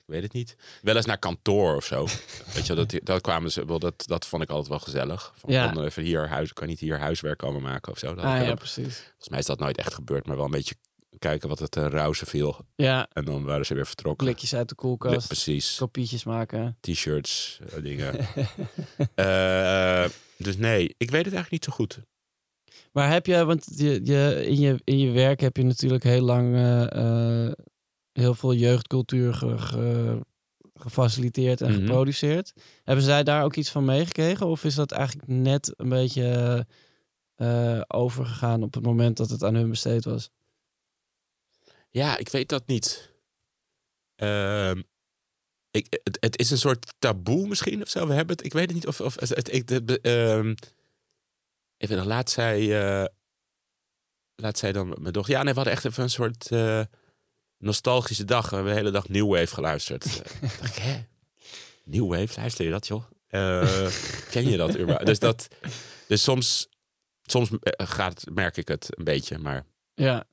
Speaker 3: Weet het niet. Wel eens naar kantoor of zo. weet je, dat, dat kwamen ze wel. Dat, dat vond ik altijd wel gezellig. Van,
Speaker 1: Ja.
Speaker 3: even hier huis, kan niet hier huiswerk komen maken of zo. Dat
Speaker 1: Ah ja, precies.
Speaker 3: Volgens mij is dat nooit echt gebeurd, maar wel een beetje kijken wat het uh, rauwse viel.
Speaker 1: Ja,
Speaker 3: En dan waren ze weer vertrokken.
Speaker 1: blikjes uit de koelkast,
Speaker 3: precies.
Speaker 1: kopietjes maken.
Speaker 3: T-shirts, eh, dingen. Eh, dus nee, ik weet het eigenlijk niet zo goed.
Speaker 1: Maar heb je, want je, je, in, je, in je werk heb je natuurlijk heel lang eh, eh, heel veel jeugdcultuur ge- ge- gefaciliteerd en
Speaker 3: Mhm.
Speaker 1: geproduceerd. Hebben zij daar ook iets van meegekregen? Of is dat eigenlijk net een beetje eh, overgegaan op het moment dat het aan hun besteed was?
Speaker 3: Ja, ik weet dat niet. Ehm, ik, het, het is een soort taboe misschien of zo. We hebben het, ik weet het niet of... of het, het, ik- de- ehm, weet nog, laat zij... eh, laat zij dan mijn dochter... Ja, nee, we hadden echt even een soort eh, nostalgische dag. We hebben de hele dag New Wave geluisterd. Eh, dacht ik, hè? New Wave, luister je dat, joh? Eh, ken je dat überhaupt? Dus, dat, dus soms, soms eh, gaat, merk ik het een beetje, maar...
Speaker 1: Ja,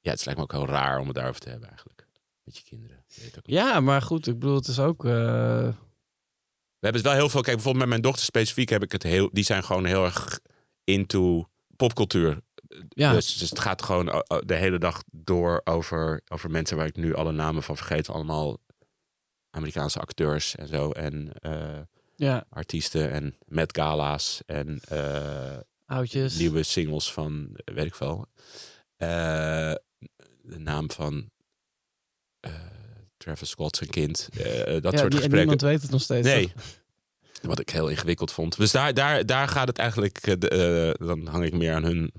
Speaker 3: Ja, het lijkt me ook heel raar om het daarover te hebben eigenlijk. Met je kinderen. Weet ook
Speaker 1: ja maar goed, ik bedoel, het is ook... eh,
Speaker 3: We hebben het wel heel veel... Kijk, bijvoorbeeld met mijn dochter specifiek heb ik het heel... Die zijn gewoon heel erg into popcultuur.
Speaker 1: Ja,
Speaker 3: Dus, dus het gaat gewoon o- o- de hele dag door over, over mensen waar ik nu alle namen van vergeet. Allemaal Amerikaanse acteurs en zo. En eh,
Speaker 1: ja,
Speaker 3: artiesten en met gala's. En eh,
Speaker 1: oudjes.
Speaker 3: nieuwe singles van, eh, weet ik veel. De naam van Travis Scott zijn kind. dat
Speaker 1: ja,
Speaker 3: soort
Speaker 1: die-
Speaker 3: gesprekken.
Speaker 1: niemand weet het nog steeds.
Speaker 3: Nee.
Speaker 1: toch?
Speaker 3: Wat ik heel ingewikkeld vond. Dus daar, daar, daar gaat het eigenlijk... dan hang ik meer aan hun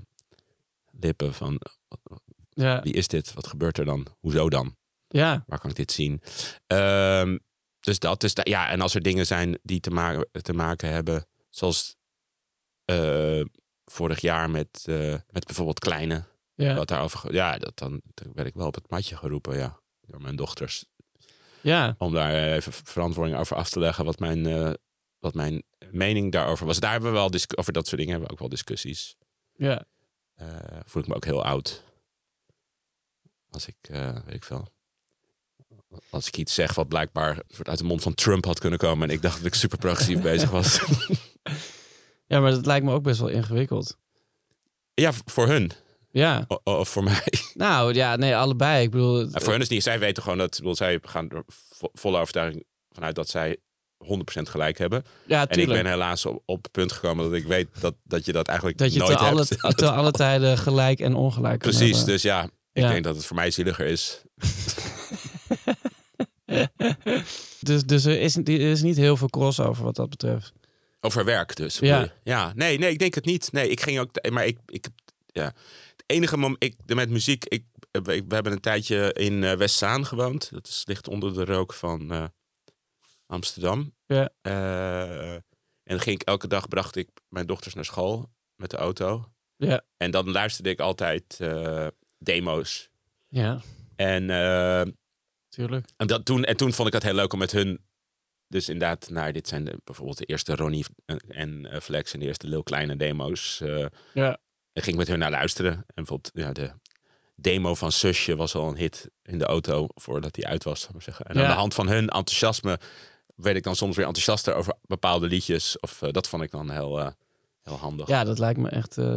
Speaker 3: lippen van...
Speaker 1: Ja.
Speaker 3: Wie is dit? Wat gebeurt er dan? Hoezo dan?
Speaker 1: Ja.
Speaker 3: Waar kan ik dit zien? Ehm, dus dat. Dus da- ja, en als er dingen zijn die te maken, te maken hebben, zoals eh, vorig jaar met, eh, met bijvoorbeeld Kleine.
Speaker 1: Ja.
Speaker 3: Wat daarover, ja, dat, dan, dan werd ik wel op het matje geroepen, ja. Door mijn dochters.
Speaker 1: Ja.
Speaker 3: Om daar even verantwoording over af te leggen. Wat mijn, eh, wat mijn mening daarover was. Daar hebben we wel over dat soort dingen hebben we ook wel discussies.
Speaker 1: Ja.
Speaker 3: Eh, voel ik me ook heel oud. Als ik, eh, weet ik veel. Als ik iets zeg wat blijkbaar uit de mond van Trump had kunnen komen. En ik dacht dat ik super progressief bezig was.
Speaker 1: Ja, maar dat lijkt me ook best wel ingewikkeld.
Speaker 3: ja, voor hun.
Speaker 1: Ja.
Speaker 3: O- Of voor mij.
Speaker 1: Nou, ja, nee, allebei. Ik bedoel... het-
Speaker 3: Ja, voor hun is niet. Zij weten gewoon dat. ik bedoel, zij gaan er vo- volle overtuiging vanuit dat zij 100% gelijk hebben.
Speaker 1: ja,
Speaker 3: En ik ben helaas op, op het punt gekomen dat ik weet dat, dat je dat eigenlijk
Speaker 1: dat je
Speaker 3: nooit
Speaker 1: te alle, te alle tijden gelijk en ongelijk
Speaker 3: Precies,
Speaker 1: hebben.
Speaker 3: dus ja, ik
Speaker 1: Ja.
Speaker 3: denk dat het voor mij zieliger is.
Speaker 1: Dus, dus er, is, er is niet heel veel crossover wat dat betreft.
Speaker 3: Over werk dus.
Speaker 1: Ja.
Speaker 3: ja. Nee, nee, ik denk het niet. Nee, ik ging ook. Maar ik, ik ja. Het enige moment, ik, met muziek, ik, ik- we hebben een tijdje in eh, Westzaan gewoond. Dat is, ligt onder de rook van eh, Amsterdam.
Speaker 1: Ja.
Speaker 3: Eh, en ging ik elke dag bracht ik mijn dochters naar school met de auto.
Speaker 1: Ja.
Speaker 3: En dan luisterde ik altijd eh, demo's.
Speaker 1: Ja,
Speaker 3: En, eh,
Speaker 1: tuurlijk.
Speaker 3: en, dat toen, en toen vond ik het heel leuk om met hun. Dus inderdaad, nou, dit zijn de, bijvoorbeeld de eerste Ronnie en, en Flex en de eerste Lil Kleine demo's.
Speaker 1: Ja.
Speaker 3: en ging ik met hun naar luisteren. En bijvoorbeeld ja, de demo van Susje was al een hit in de auto voordat die uit was. ik maar zeggen. En
Speaker 1: Ja.
Speaker 3: aan de hand van hun enthousiasme werd ik dan soms weer enthousiaster over bepaalde liedjes. Of eh, dat vond ik dan heel, eh, heel handig.
Speaker 1: Ja, dat lijkt me echt eh,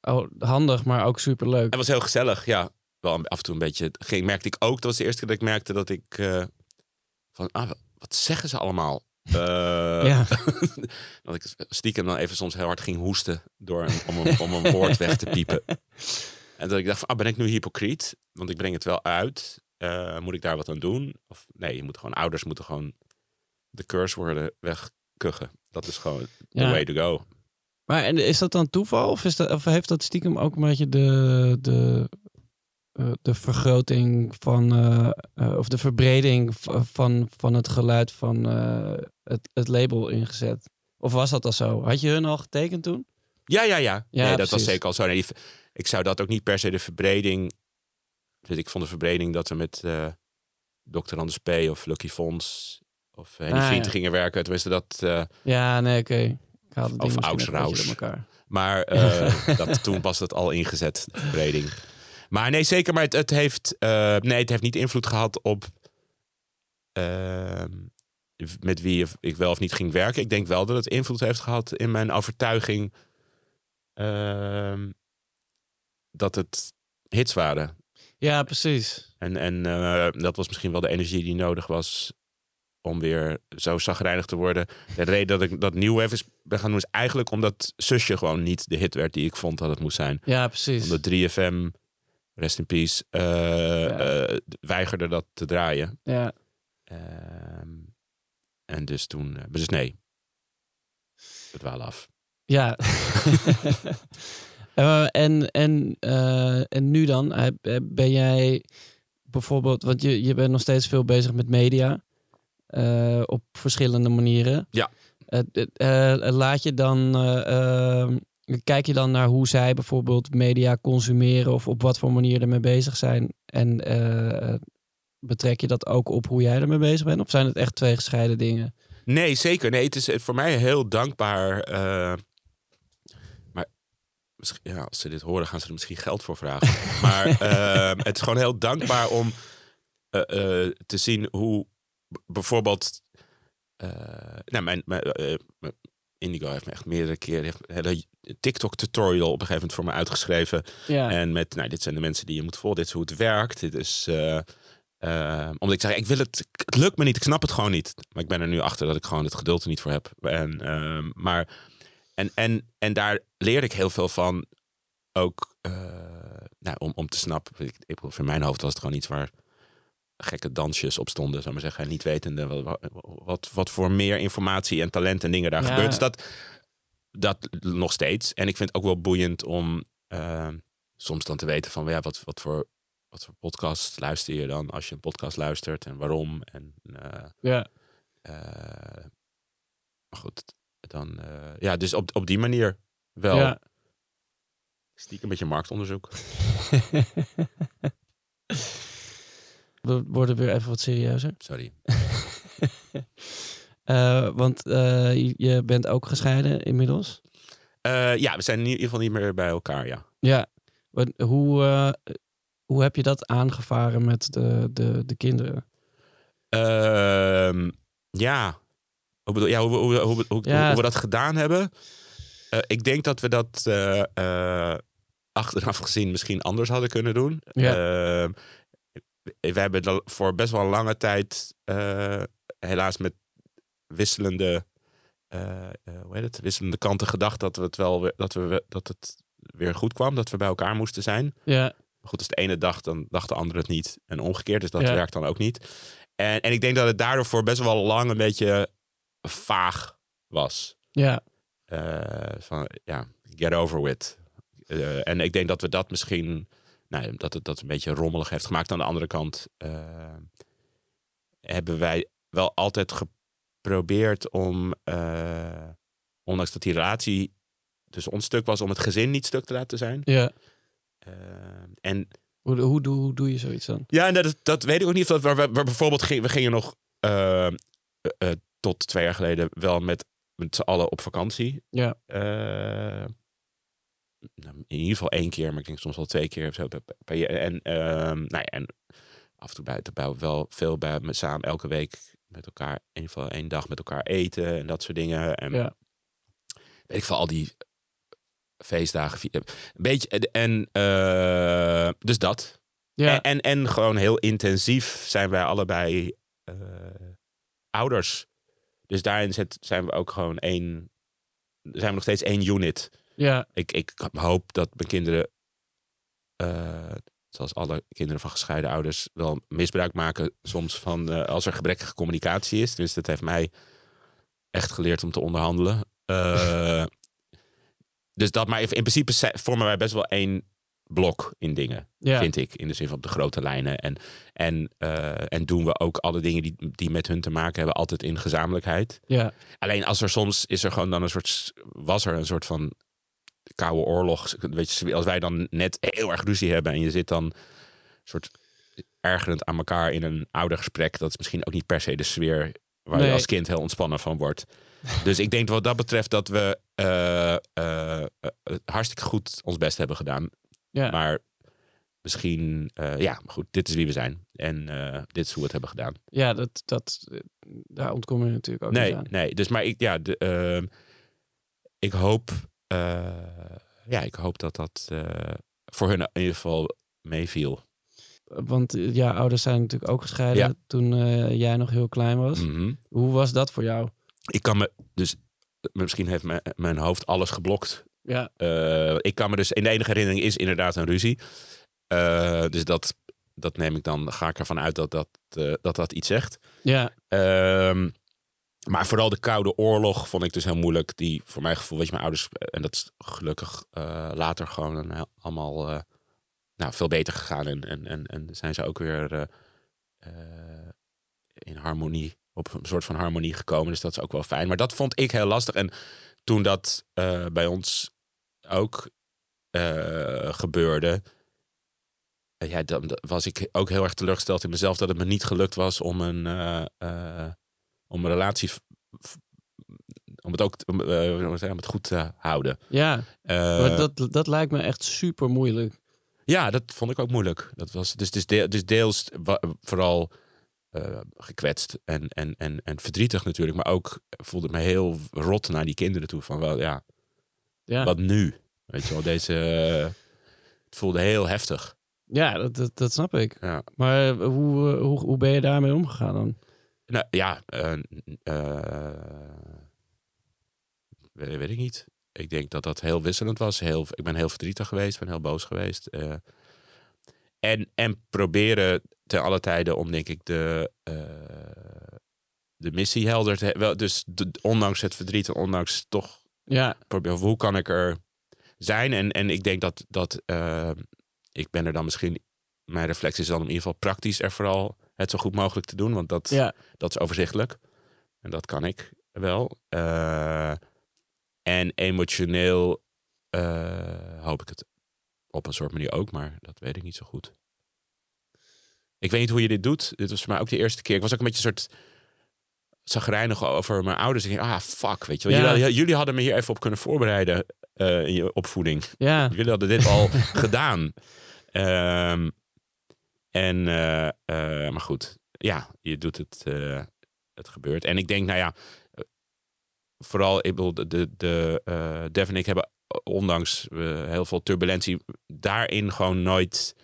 Speaker 1: oh, handig, maar ook superleuk.
Speaker 3: Het was heel gezellig, ja. Wel af en toe een beetje. Ging, merkte ik ook, dat was de eerste keer dat ik merkte dat ik. van, ah, wat zeggen ze allemaal?
Speaker 1: Ja.
Speaker 3: dat ik stiekem dan even soms heel hard ging hoesten door een, om, een, om een woord weg te piepen. En dat ik dacht van, ah, ben ik nu hypocriet? Want ik breng het wel uit. Moet ik daar wat aan doen? Of nee, je moet gewoon, ouders moeten gewoon de cursewoorden wegkuchen. Dat is gewoon the
Speaker 1: Ja.
Speaker 3: way to go.
Speaker 1: Maar en is dat dan toeval? Of, is dat, of heeft dat stiekem ook een beetje de, de, eh, de vergroting van, eh, eh, of de verbreding van, van het geluid van het, het label ingezet? Of was dat al zo? Had je hun al getekend toen?
Speaker 3: Ja, ja, ja.
Speaker 1: Ja,
Speaker 3: nee, dat was zeker al zo. Nee, ik zou dat ook niet per se de verbreding. Dus ik vond de verbreding dat we met Dr. Anders P. of Lucky Fons of Henny
Speaker 1: Ah,
Speaker 3: Vrienden
Speaker 1: ja.
Speaker 3: gingen werken. Tenminste, dat. eh,
Speaker 1: Ja, nee, oké. Het
Speaker 3: Of
Speaker 1: ding misschien net een
Speaker 3: Ouds
Speaker 1: beetje door elkaar.
Speaker 3: maar eh, dat, toen was het al ingezet, de verbreding. Maar nee, zeker. Maar het, het heeft, nee, het heeft niet invloed gehad op ehm, met wie ik wel of niet ging werken. Ik denk wel dat het invloed heeft gehad in mijn overtuiging ehm, dat het hits waren.
Speaker 1: Ja, precies.
Speaker 3: En, en dat was misschien wel de energie die nodig was om weer zo zagrijnig te worden. De reden dat ik dat nieuw even ben gaan doen is eigenlijk omdat Zusje gewoon niet de hit werd die ik vond dat het moest zijn.
Speaker 1: Ja, precies.
Speaker 3: Omdat 3FM, rest in peace, eh, weigerde dat te draaien.
Speaker 1: Ja.
Speaker 3: Ehm, en dus toen, eh, dus nee. Het dwaal af.
Speaker 1: Ja. En, en, en nu dan? Ben jij bijvoorbeeld, want je, je bent nog steeds veel bezig met media. Eh, op verschillende manieren.
Speaker 3: Ja.
Speaker 1: Eh, eh, laat je dan, eh, eh, kijk je dan naar hoe zij bijvoorbeeld media consumeren of op wat voor manier ermee bezig zijn? En betrek je dat ook op hoe jij ermee bezig bent? Of zijn het echt twee gescheiden dingen?
Speaker 3: Nee, zeker. Nee, het is voor mij heel dankbaar. maar ja, als ze dit horen, gaan ze er misschien geld voor vragen. maar eh, het is gewoon heel dankbaar om te zien hoe bijvoorbeeld. eh, nou, mijn, mijn, eh, mijn- Indigo heeft me echt meerdere keren heeft een hele TikTok-tutorial op een gegeven moment voor me uitgeschreven.
Speaker 1: Ja.
Speaker 3: En met, nou, dit zijn de mensen die je moet volgen. Dit is hoe het werkt. Dit is. eh, eh, omdat ik zeg, ik wil het. Het lukt me niet. Ik snap het gewoon niet. Maar ik ben er nu achter dat ik gewoon het geduld er niet voor heb. En, ehm, maar, en, en, en daar leerde ik heel veel van. Ook eh, nou, om, om te snappen. Ik, ik, voor mijn hoofd was het gewoon iets waar gekke dansjes op stonden, zou maar zeggen. En niet wetende wat, wat, wat voor meer informatie en talent en dingen daar
Speaker 1: Ja.
Speaker 3: gebeurt. Dus dat, dat nog steeds. En ik vind het ook wel boeiend om. eh, soms dan te weten van ja, wat, wat, voor, wat voor podcast luister je dan als je een podcast luistert en waarom. En, eh,
Speaker 1: Ja.
Speaker 3: eh, maar goed, dan ja, dus op, op die manier wel.
Speaker 1: Ja.
Speaker 3: Stiekem een beetje marktonderzoek.
Speaker 1: We worden weer even wat serieuzer.
Speaker 3: Sorry.
Speaker 1: Eh, want eh, je- bent ook gescheiden inmiddels.
Speaker 3: Eh, ja, we zijn in ieder geval niet meer bij elkaar, ja.
Speaker 1: Ja. Hoe, hoe heb je dat aangevaren met de, de, de kinderen?
Speaker 3: Ehm, ja. Hoe, bedoel, ja, hoe, hoe, hoe, hoe,
Speaker 1: Ja.
Speaker 3: hoe we dat gedaan hebben. Ik denk dat we dat achteraf gezien misschien anders hadden kunnen doen.
Speaker 1: Ja.
Speaker 3: Ehm, we hebben voor best wel een lange tijd eh, helaas met wisselende, eh, eh, hoe heet het? wisselende kanten gedacht dat, we het wel weer, dat, we, dat het weer goed kwam. Dat we bij elkaar moesten zijn.
Speaker 1: Ja.
Speaker 3: Maar goed, als de ene dacht, dan dacht de andere het niet. En omgekeerd, dus dat
Speaker 1: Ja.
Speaker 3: werkt dan ook niet. En, en ik denk dat het daardoor voor best wel lang een beetje vaag was.
Speaker 1: Ja.
Speaker 3: Van, ja, get over with. En ik denk dat we dat misschien, nou, dat het dat een beetje rommelig heeft gemaakt. Aan de andere kant eh, hebben wij wel altijd geprobeerd om, eh, ondanks dat die relatie tussen ons stuk was, om het gezin niet stuk te laten zijn.
Speaker 1: ja.
Speaker 3: Eh, en
Speaker 1: Hoe, hoe, doe, hoe doe je zoiets dan?
Speaker 3: ja, en dat, dat weet ik ook niet. Dat, waar, waar bijvoorbeeld ging, we gingen nog tot twee jaar geleden wel met, met z'n allen op vakantie.
Speaker 1: Ja.
Speaker 3: Nou, in ieder geval één keer, maar ik denk soms wel twee keer of zo. En, ehm, nou ja, en af en toe buiten bij, wel veel bij me samen elke week met elkaar, in ieder geval één dag met elkaar eten en dat soort dingen. En
Speaker 1: Ja.
Speaker 3: weet ik veel, al die feestdagen. Een beetje, en eh, dus dat.
Speaker 1: Ja.
Speaker 3: En, en, en gewoon heel intensief zijn wij allebei eh, ouders. Dus daarin zijn we ook gewoon één. Zijn we nog steeds één unit.
Speaker 1: Ja.
Speaker 3: Ik, ik hoop dat mijn kinderen, eh, zoals alle kinderen van gescheiden ouders, wel misbruik maken soms van eh, als er gebrekkige communicatie is. Dus dat heeft mij echt geleerd om te onderhandelen. Eh, dus dat, maar in principe vormen wij best wel één blok in dingen
Speaker 1: Ja.
Speaker 3: vind ik. In de zin van op de grote lijnen. En, en, en doen we ook alle dingen die, die met hun te maken hebben, altijd in gezamenlijkheid.
Speaker 1: Ja.
Speaker 3: Alleen als er soms is er gewoon dan een soort, was er een soort van koude oorlog. Weet je, als wij dan net heel erg ruzie hebben en je zit dan een soort ergerend aan elkaar in een oudergesprek. Dat is misschien ook niet per se de sfeer waar
Speaker 1: Nee.
Speaker 3: je als kind heel ontspannen van wordt. Dus ik denk wat dat betreft dat we eh, eh, eh, hartstikke goed ons best hebben gedaan.
Speaker 1: Ja.
Speaker 3: Maar misschien, ja, maar goed, dit is wie we zijn. En dit is hoe we het hebben gedaan.
Speaker 1: Ja, dat, dat, daar ontkom je natuurlijk ook
Speaker 3: nee,
Speaker 1: niet aan.
Speaker 3: nee. Dus maar ik, ja, de, ehm, ik hoop, ja, ik hoop dat dat eh, voor hun in ieder geval meeviel.
Speaker 1: Want eh, ja, ouders zijn natuurlijk ook gescheiden
Speaker 3: Ja.
Speaker 1: toen eh, jij nog heel klein was.
Speaker 3: Mhm.
Speaker 1: Hoe was dat voor jou?
Speaker 3: Ik kan me, dus misschien heeft mijn, mijn hoofd alles geblokt.
Speaker 1: Ja.
Speaker 3: Eh, ik kan me dus, in de enige herinnering is inderdaad een ruzie. Eh, dus dat, dat neem ik dan, ga ik ervan uit dat dat, eh, dat, dat iets zegt.
Speaker 1: Ja.
Speaker 3: Ehm, maar vooral de Koude Oorlog vond ik dus heel moeilijk. Die voor mijn gevoel, weet je, mijn ouders, en dat is gelukkig eh, later gewoon heel- allemaal eh, nou, veel beter gegaan. En, en, en, en zijn ze ook weer eh, eh, in harmonie, op een soort van harmonie gekomen. Dus dat is ook wel fijn. Maar dat vond ik heel lastig. En toen dat eh, bij ons ook eh, gebeurde, eh, ja, dan was ik ook heel erg teleurgesteld in mezelf dat het me niet gelukt was om een, eh, eh, om een relatie, om het ook om, eh, om het goed te houden.
Speaker 1: Ja.
Speaker 3: Eh,
Speaker 1: maar dat, dat lijkt me echt super moeilijk.
Speaker 3: ja, dat vond ik ook moeilijk. Dat was, dus, dus, deel, dus deels vooral eh, gekwetst en, en, en, en verdrietig natuurlijk. Maar ook voelde ik me heel rot naar die kinderen toe. Van wel, ja,
Speaker 1: Ja.
Speaker 3: wat nu? Weet je wel, deze... het voelde heel heftig.
Speaker 1: Ja, dat, dat, dat snap ik.
Speaker 3: Ja.
Speaker 1: Maar hoe, hoe, hoe ben je daarmee omgegaan dan?
Speaker 3: Nou ja, eh, eh, weet, weet ik niet. Ik denk dat dat heel wisselend was. Heel, ik ben heel verdrietig geweest, ben heel boos geweest. eh. en, en proberen ten alle tijden om, denk ik, de, de missie helder te hebben. Dus de- ondanks het verdriet en ondanks toch
Speaker 1: Ja.
Speaker 3: proberen, hoe kan ik er zijn. En, en ik denk dat, dat uh, ik ben er dan misschien, mijn reflex is dan in ieder geval praktisch er vooral het zo goed mogelijk te doen. Want dat,
Speaker 1: Ja.
Speaker 3: dat is overzichtelijk. En dat kan ik wel. Uh, en emotioneel uh, hoop ik het op een soort manier ook, maar dat weet ik niet zo goed. Ik weet niet hoe je dit doet. Dit was voor mij ook de eerste keer. Ik was ook een beetje een soort zagrijnig over mijn ouders. Ik denk, ah, fuck, weet je wel.
Speaker 1: Ja.
Speaker 3: Jullie, jullie hadden me hier even op kunnen voorbereiden uh, in je opvoeding.
Speaker 1: Ja.
Speaker 3: Jullie hadden dit al gedaan. Um, en, uh, uh, maar goed, ja, je doet het, uh, het gebeurt. En ik denk, nou ja, vooral, ik bedoel, de, de, de Dev en ik hebben ondanks heel veel turbulentie daarin gewoon nooit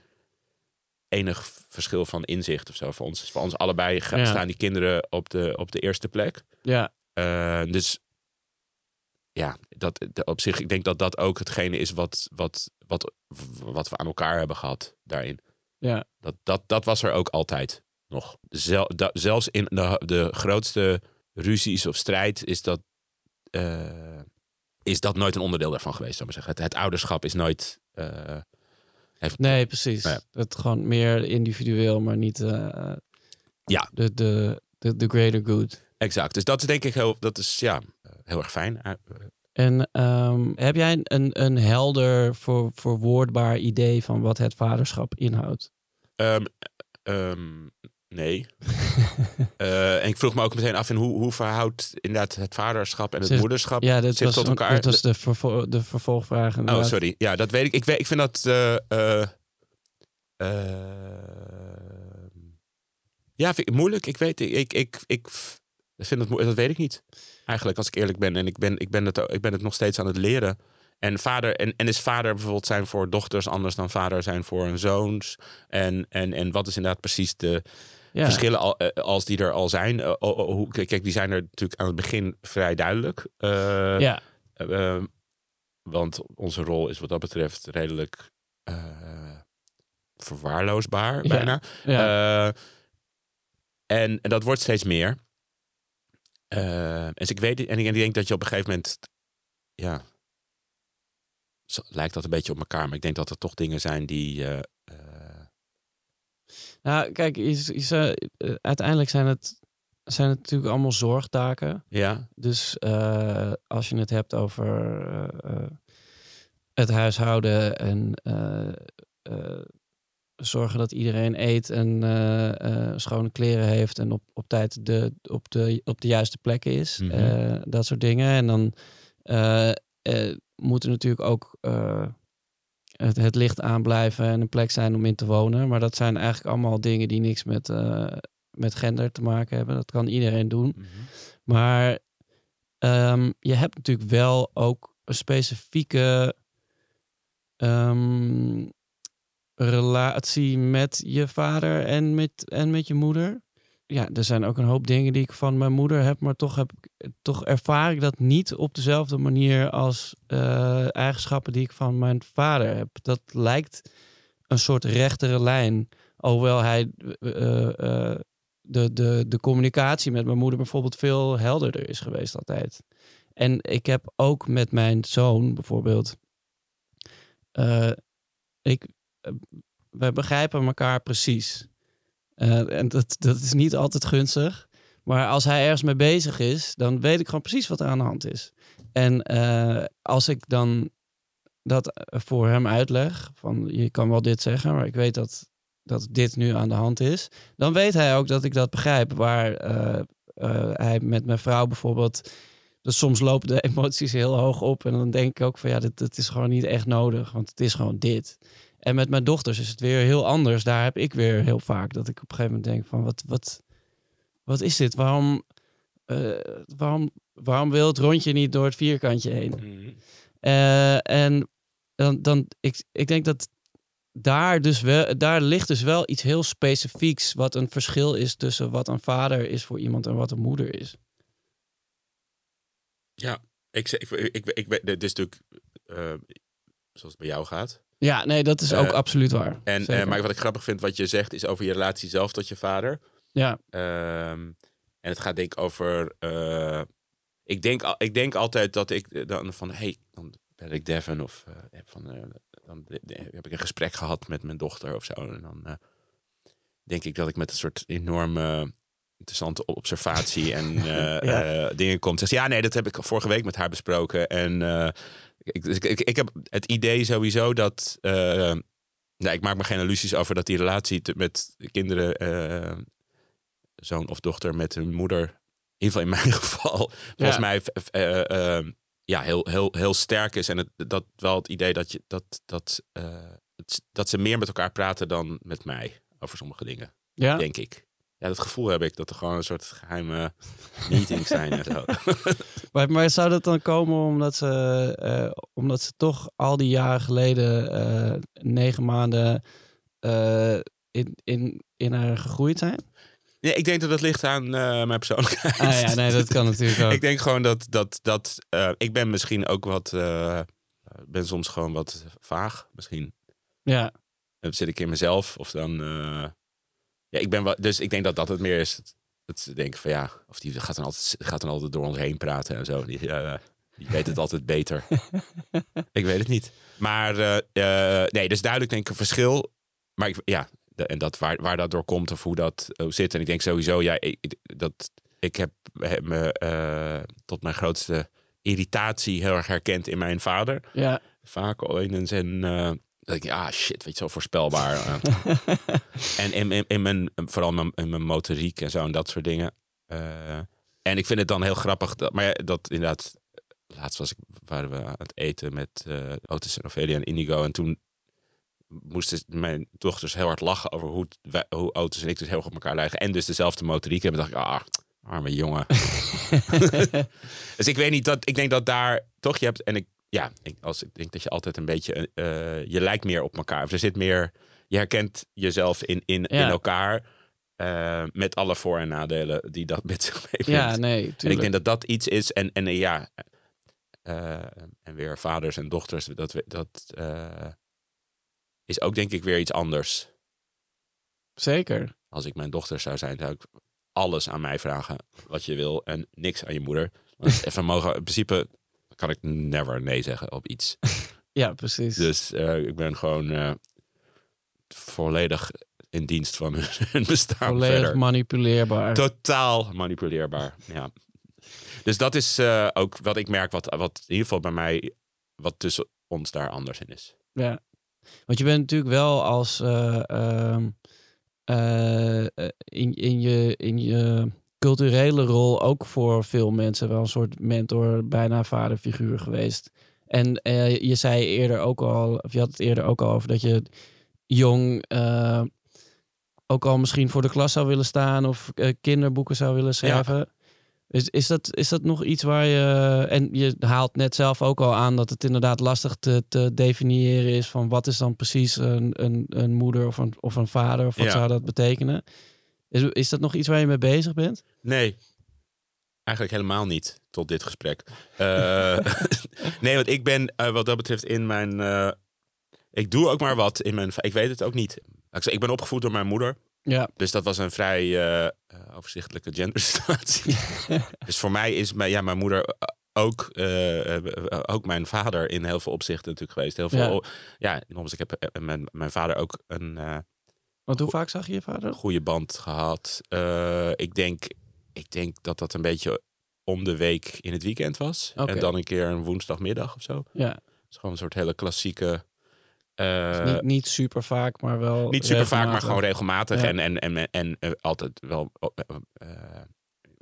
Speaker 3: enig verschil van inzicht of zo. Voor ons, voor ons allebei gaan,
Speaker 1: Ja.
Speaker 3: staan die kinderen op de, op de eerste plek.
Speaker 1: Ja.
Speaker 3: Uh, dus ja, dat, de, op zich, ik denk dat dat ook hetgene is wat, wat, wat, wat we aan elkaar hebben gehad daarin.
Speaker 1: Ja.
Speaker 3: Dat, dat, dat was er ook altijd nog. Zel, da, zelfs in de, de grootste ruzies of strijd is dat, uh, is dat nooit een onderdeel daarvan geweest, zou ik maar zeggen. Het, het ouderschap is nooit. Uh,
Speaker 1: heeft, nee, precies.
Speaker 3: Nou ja.
Speaker 1: Het gewoon meer individueel, maar niet uh,
Speaker 3: ja.
Speaker 1: de, de, de, de greater good.
Speaker 3: Exact. Dus dat is denk ik heel, dat is, ja, heel erg fijn.
Speaker 1: En um, heb jij een, een helder voor, verwoordbaar idee van wat het vaderschap inhoudt?
Speaker 3: Um, um, nee. uh, en ik vroeg me ook meteen af in hoe, hoe verhoudt inderdaad het vaderschap en het moederschap
Speaker 1: ja, dat
Speaker 3: zich
Speaker 1: was,
Speaker 3: tot elkaar?
Speaker 1: Dat was de, vervo de vervolgvraag.
Speaker 3: Oh, sorry. Ja, dat weet ik. Ik, weet, ik vind dat. Uh, uh, ja, vind ik moeilijk. Ik weet, ik, ik, ik, ik vind het dat weet ik niet. Eigenlijk, als ik eerlijk ben. En ik ben, ik ben, het, ik ben het nog steeds aan het leren. En, vader, en, en is vader bijvoorbeeld zijn voor dochters anders dan vader zijn voor een zoons? En, en, en wat is inderdaad precies de
Speaker 1: Ja.
Speaker 3: verschillen al, eh, als die er al zijn? Uh, oh, hoe, kijk, die zijn er natuurlijk aan het begin vrij duidelijk. Uh,
Speaker 1: Ja.
Speaker 3: uh, want onze rol is wat dat betreft redelijk verwaarloosbaar,
Speaker 1: Ja.
Speaker 3: bijna.
Speaker 1: Ja.
Speaker 3: Uh, en, en dat wordt steeds meer. Uh, en dus ik weet en ik denk dat je op een gegeven moment, ja, zo, lijkt dat een beetje op elkaar, maar ik denk dat er toch dingen zijn die. Uh,
Speaker 1: nou, kijk, is, is, uiteindelijk zijn het, zijn het natuurlijk allemaal zorgtaken.
Speaker 3: Ja.
Speaker 1: Dus als je het hebt over het huishouden en zorgen dat iedereen eet en schone kleren heeft en op, op tijd de, op, de, op de juiste plekken is.
Speaker 3: Mhm.
Speaker 1: Mm -hmm. dat soort dingen. En dan moet er natuurlijk ook het, het licht aanblijven en een plek zijn om in te wonen. Maar dat zijn eigenlijk allemaal dingen die niks met, met gender te maken hebben. Dat kan iedereen doen.
Speaker 3: Mm -hmm.
Speaker 1: Maar um, je hebt natuurlijk wel ook een specifieke um, relatie met je vader en met, en met je moeder. Ja, er zijn ook een hoop dingen die ik van mijn moeder heb, maar toch, heb toch ervaar ik dat niet op dezelfde manier als uh, eigenschappen die ik van mijn vader heb. Dat lijkt een soort rechtere lijn. Hoewel hij uh, de, de, de communicatie met mijn moeder bijvoorbeeld veel helderder is geweest altijd. En ik heb ook met mijn zoon bijvoorbeeld. Ik, we begrijpen elkaar precies. Uh, en dat, dat is niet altijd gunstig. Maar als hij ergens mee bezig is, dan weet ik gewoon precies wat er aan de hand is. En als ik dan dat voor hem uitleg, van je kan wel dit zeggen, maar ik weet dat dat dit nu aan de hand is, dan weet hij ook dat ik dat begrijp. Waar hij met mijn vrouw bijvoorbeeld, dus soms lopen de emoties heel hoog op en dan denk ik ook van ja, dit, dit is gewoon niet echt nodig, want het is gewoon dit. En met mijn dochters is het weer heel anders. Daar heb ik weer heel vaak dat ik op een gegeven moment denk van wat, wat, wat is dit? Waarom, uh, waarom, waarom wil het rondje niet door het vierkantje heen?
Speaker 3: Mhm.
Speaker 1: Mm -hmm. en dan, dan ik, ik denk dat daar, dus wel, daar ligt dus wel iets heel specifieks wat een verschil is tussen wat een vader is voor iemand en wat een moeder is.
Speaker 3: Ja, ik, ik, ik, ik, ik dit is natuurlijk uh, zoals het bij jou gaat.
Speaker 1: Ja, nee, dat is ook
Speaker 3: Uh,
Speaker 1: absoluut waar.
Speaker 3: En, uh, maar wat ik grappig vind, wat je zegt, is over je relatie zelf tot je vader.
Speaker 1: Ja.
Speaker 3: Um, en het gaat denk ik over. uh, ik, denk, ik denk altijd dat ik dan van, hey, dan bel ik Devin of eh, van, eh, dan heb ik een gesprek gehad met mijn dochter of zo. En dan eh, denk ik dat ik met een soort enorme interessante observatie en eh,
Speaker 1: Ja.
Speaker 3: eh, dingen komt. Zegt ze, ja, nee, dat heb ik vorige week met haar besproken. En eh, ik, dus ik, ik, ik heb het idee sowieso dat. eh, nou, ik maak me geen illusies over dat die relatie te- met de kinderen, eh, zoon of dochter met hun moeder, in ieder geval in mijn geval, volgens mij eh, ja, heel, heel, heel sterk is. En het, dat wel het idee dat, je, dat, dat, het- dat ze meer met elkaar praten dan met mij over sommige dingen,
Speaker 1: Ja?
Speaker 3: denk ik. Ja, dat gevoel heb ik dat er gewoon een soort geheime meetings zijn en zo.
Speaker 1: Maar, maar zou dat dan komen omdat ze, eh, omdat ze toch al die jaren geleden eh, negen maanden eh, in, in, in haar gegroeid zijn?
Speaker 3: Nee, ik denk dat dat ligt aan mijn persoonlijkheid.
Speaker 1: Ah ja, nee, dat kan natuurlijk ook.
Speaker 3: ik denk gewoon dat, dat, dat ik ben misschien ook wat, ben soms gewoon wat vaag, misschien.
Speaker 1: Ja,
Speaker 3: Dan zit ik in mezelf of dan, ja, ik ben dus ik denk dat dat het meer is. Dat, ze denken van ja, of die gaat dan altijd, gaat dan altijd door ons heen praten en zo. Die, eh, die weet het altijd beter. ik weet het niet. Maar eh, eh, nee, dus duidelijk denk ik een verschil. Maar ik, ja, de- en dat waar, waar dat door komt of hoe dat eh, zit. En ik denk sowieso, ja, ik, dat, ik heb, heb me tot mijn grootste irritatie heel erg herkend in mijn vader.
Speaker 1: ja.
Speaker 3: Vaak ooit in zijn. Dat ik, ah shit, weet je, zo voorspelbaar. eh. en in, in, in mijn, vooral mijn, in mijn motoriek en zo en dat soort dingen. Eh, en ik vind het dan heel grappig dat, maar ja, dat inderdaad. Laatst was ik, waren we aan het eten met eh Otis en Ophelia en Indigo. En toen moesten mijn dochters heel hard lachen over hoe, wij- hoe Otis en ik dus heel erg op elkaar lijken. En dus dezelfde motoriek hebben. dacht ik, ah, arme jongen. dus ik weet niet, dat, ik denk dat daar toch je hebt. En ik, ja, ik, als, ik denk dat je altijd een beetje, eh, je lijkt meer op elkaar. Of er zit meer, je herkent jezelf in, in,
Speaker 1: Ja.
Speaker 3: in elkaar. eh, met alle voor- en nadelen die dat met zich meebrengt.
Speaker 1: ja, nee,
Speaker 3: En ik
Speaker 1: tuurlijk.
Speaker 3: denk dat dat iets is. En, en eh, ja, eh, en weer vaders en dochters, dat, dat eh, is ook denk ik weer iets anders.
Speaker 1: Zeker.
Speaker 3: Als ik mijn dochter zou zijn, zou ik alles aan mij vragen wat je wil en niks aan je moeder. Want even mogen, in principe kan ik never nee zeggen op iets.
Speaker 1: Ja, precies.
Speaker 3: Dus eh, ik ben gewoon eh, volledig in dienst van hun, bestaan
Speaker 1: Volledig
Speaker 3: verder.
Speaker 1: manipuleerbaar.
Speaker 3: Totaal manipuleerbaar. Ja. Dus dat is eh, ook wat ik merk, wat, wat in ieder geval bij mij, wat tussen ons daar anders in is.
Speaker 1: Ja. Want je bent natuurlijk wel als eh, ehm, eh, eh, in, in, je, in je culturele rol ook voor veel mensen wel een soort mentor, bijna vaderfiguur geweest. En eh, je zei eerder ook al, of je had het eerder ook al over dat je jong eh, ook al misschien voor de klas zou willen staan of eh, kinderboeken zou willen schrijven. Is, is, dat, is dat nog iets waar je. En je haalt net zelf ook al aan dat het inderdaad lastig te, te definiëren is van wat is dan precies een, een, een moeder of een, of een vader of wat
Speaker 3: Ja.
Speaker 1: zou dat betekenen? Is, is dat nog iets waar je mee bezig bent?
Speaker 3: Nee, eigenlijk helemaal niet tot dit gesprek. Eh, nee, want ik ben eh, wat dat betreft in mijn. eh, ik doe ook maar wat in mijn. Ik weet het ook niet. Ik ben opgevoed door mijn moeder.
Speaker 1: Ja,
Speaker 3: Dus dat was een vrij overzichtelijke gendersituatie. dus voor mij is mijn, ja, mijn moeder ook, ook mijn vader in heel veel opzichten natuurlijk geweest. Heel veel, ja, nogmaals, ik heb mijn, mijn vader ook een
Speaker 1: want hoe vaak zag je je vader?
Speaker 3: goede band gehad. Eh, ik, denk, ik denk dat dat een beetje om de week in het weekend was. En dan een keer een woensdagmiddag of zo.
Speaker 1: Ja,
Speaker 3: Het is gewoon een soort hele klassieke... eh,
Speaker 1: niet, niet super vaak, maar wel.
Speaker 3: niet super vaak, maar gewoon regelmatig.
Speaker 1: Ja.
Speaker 3: En, en, en, en, eh, altijd wel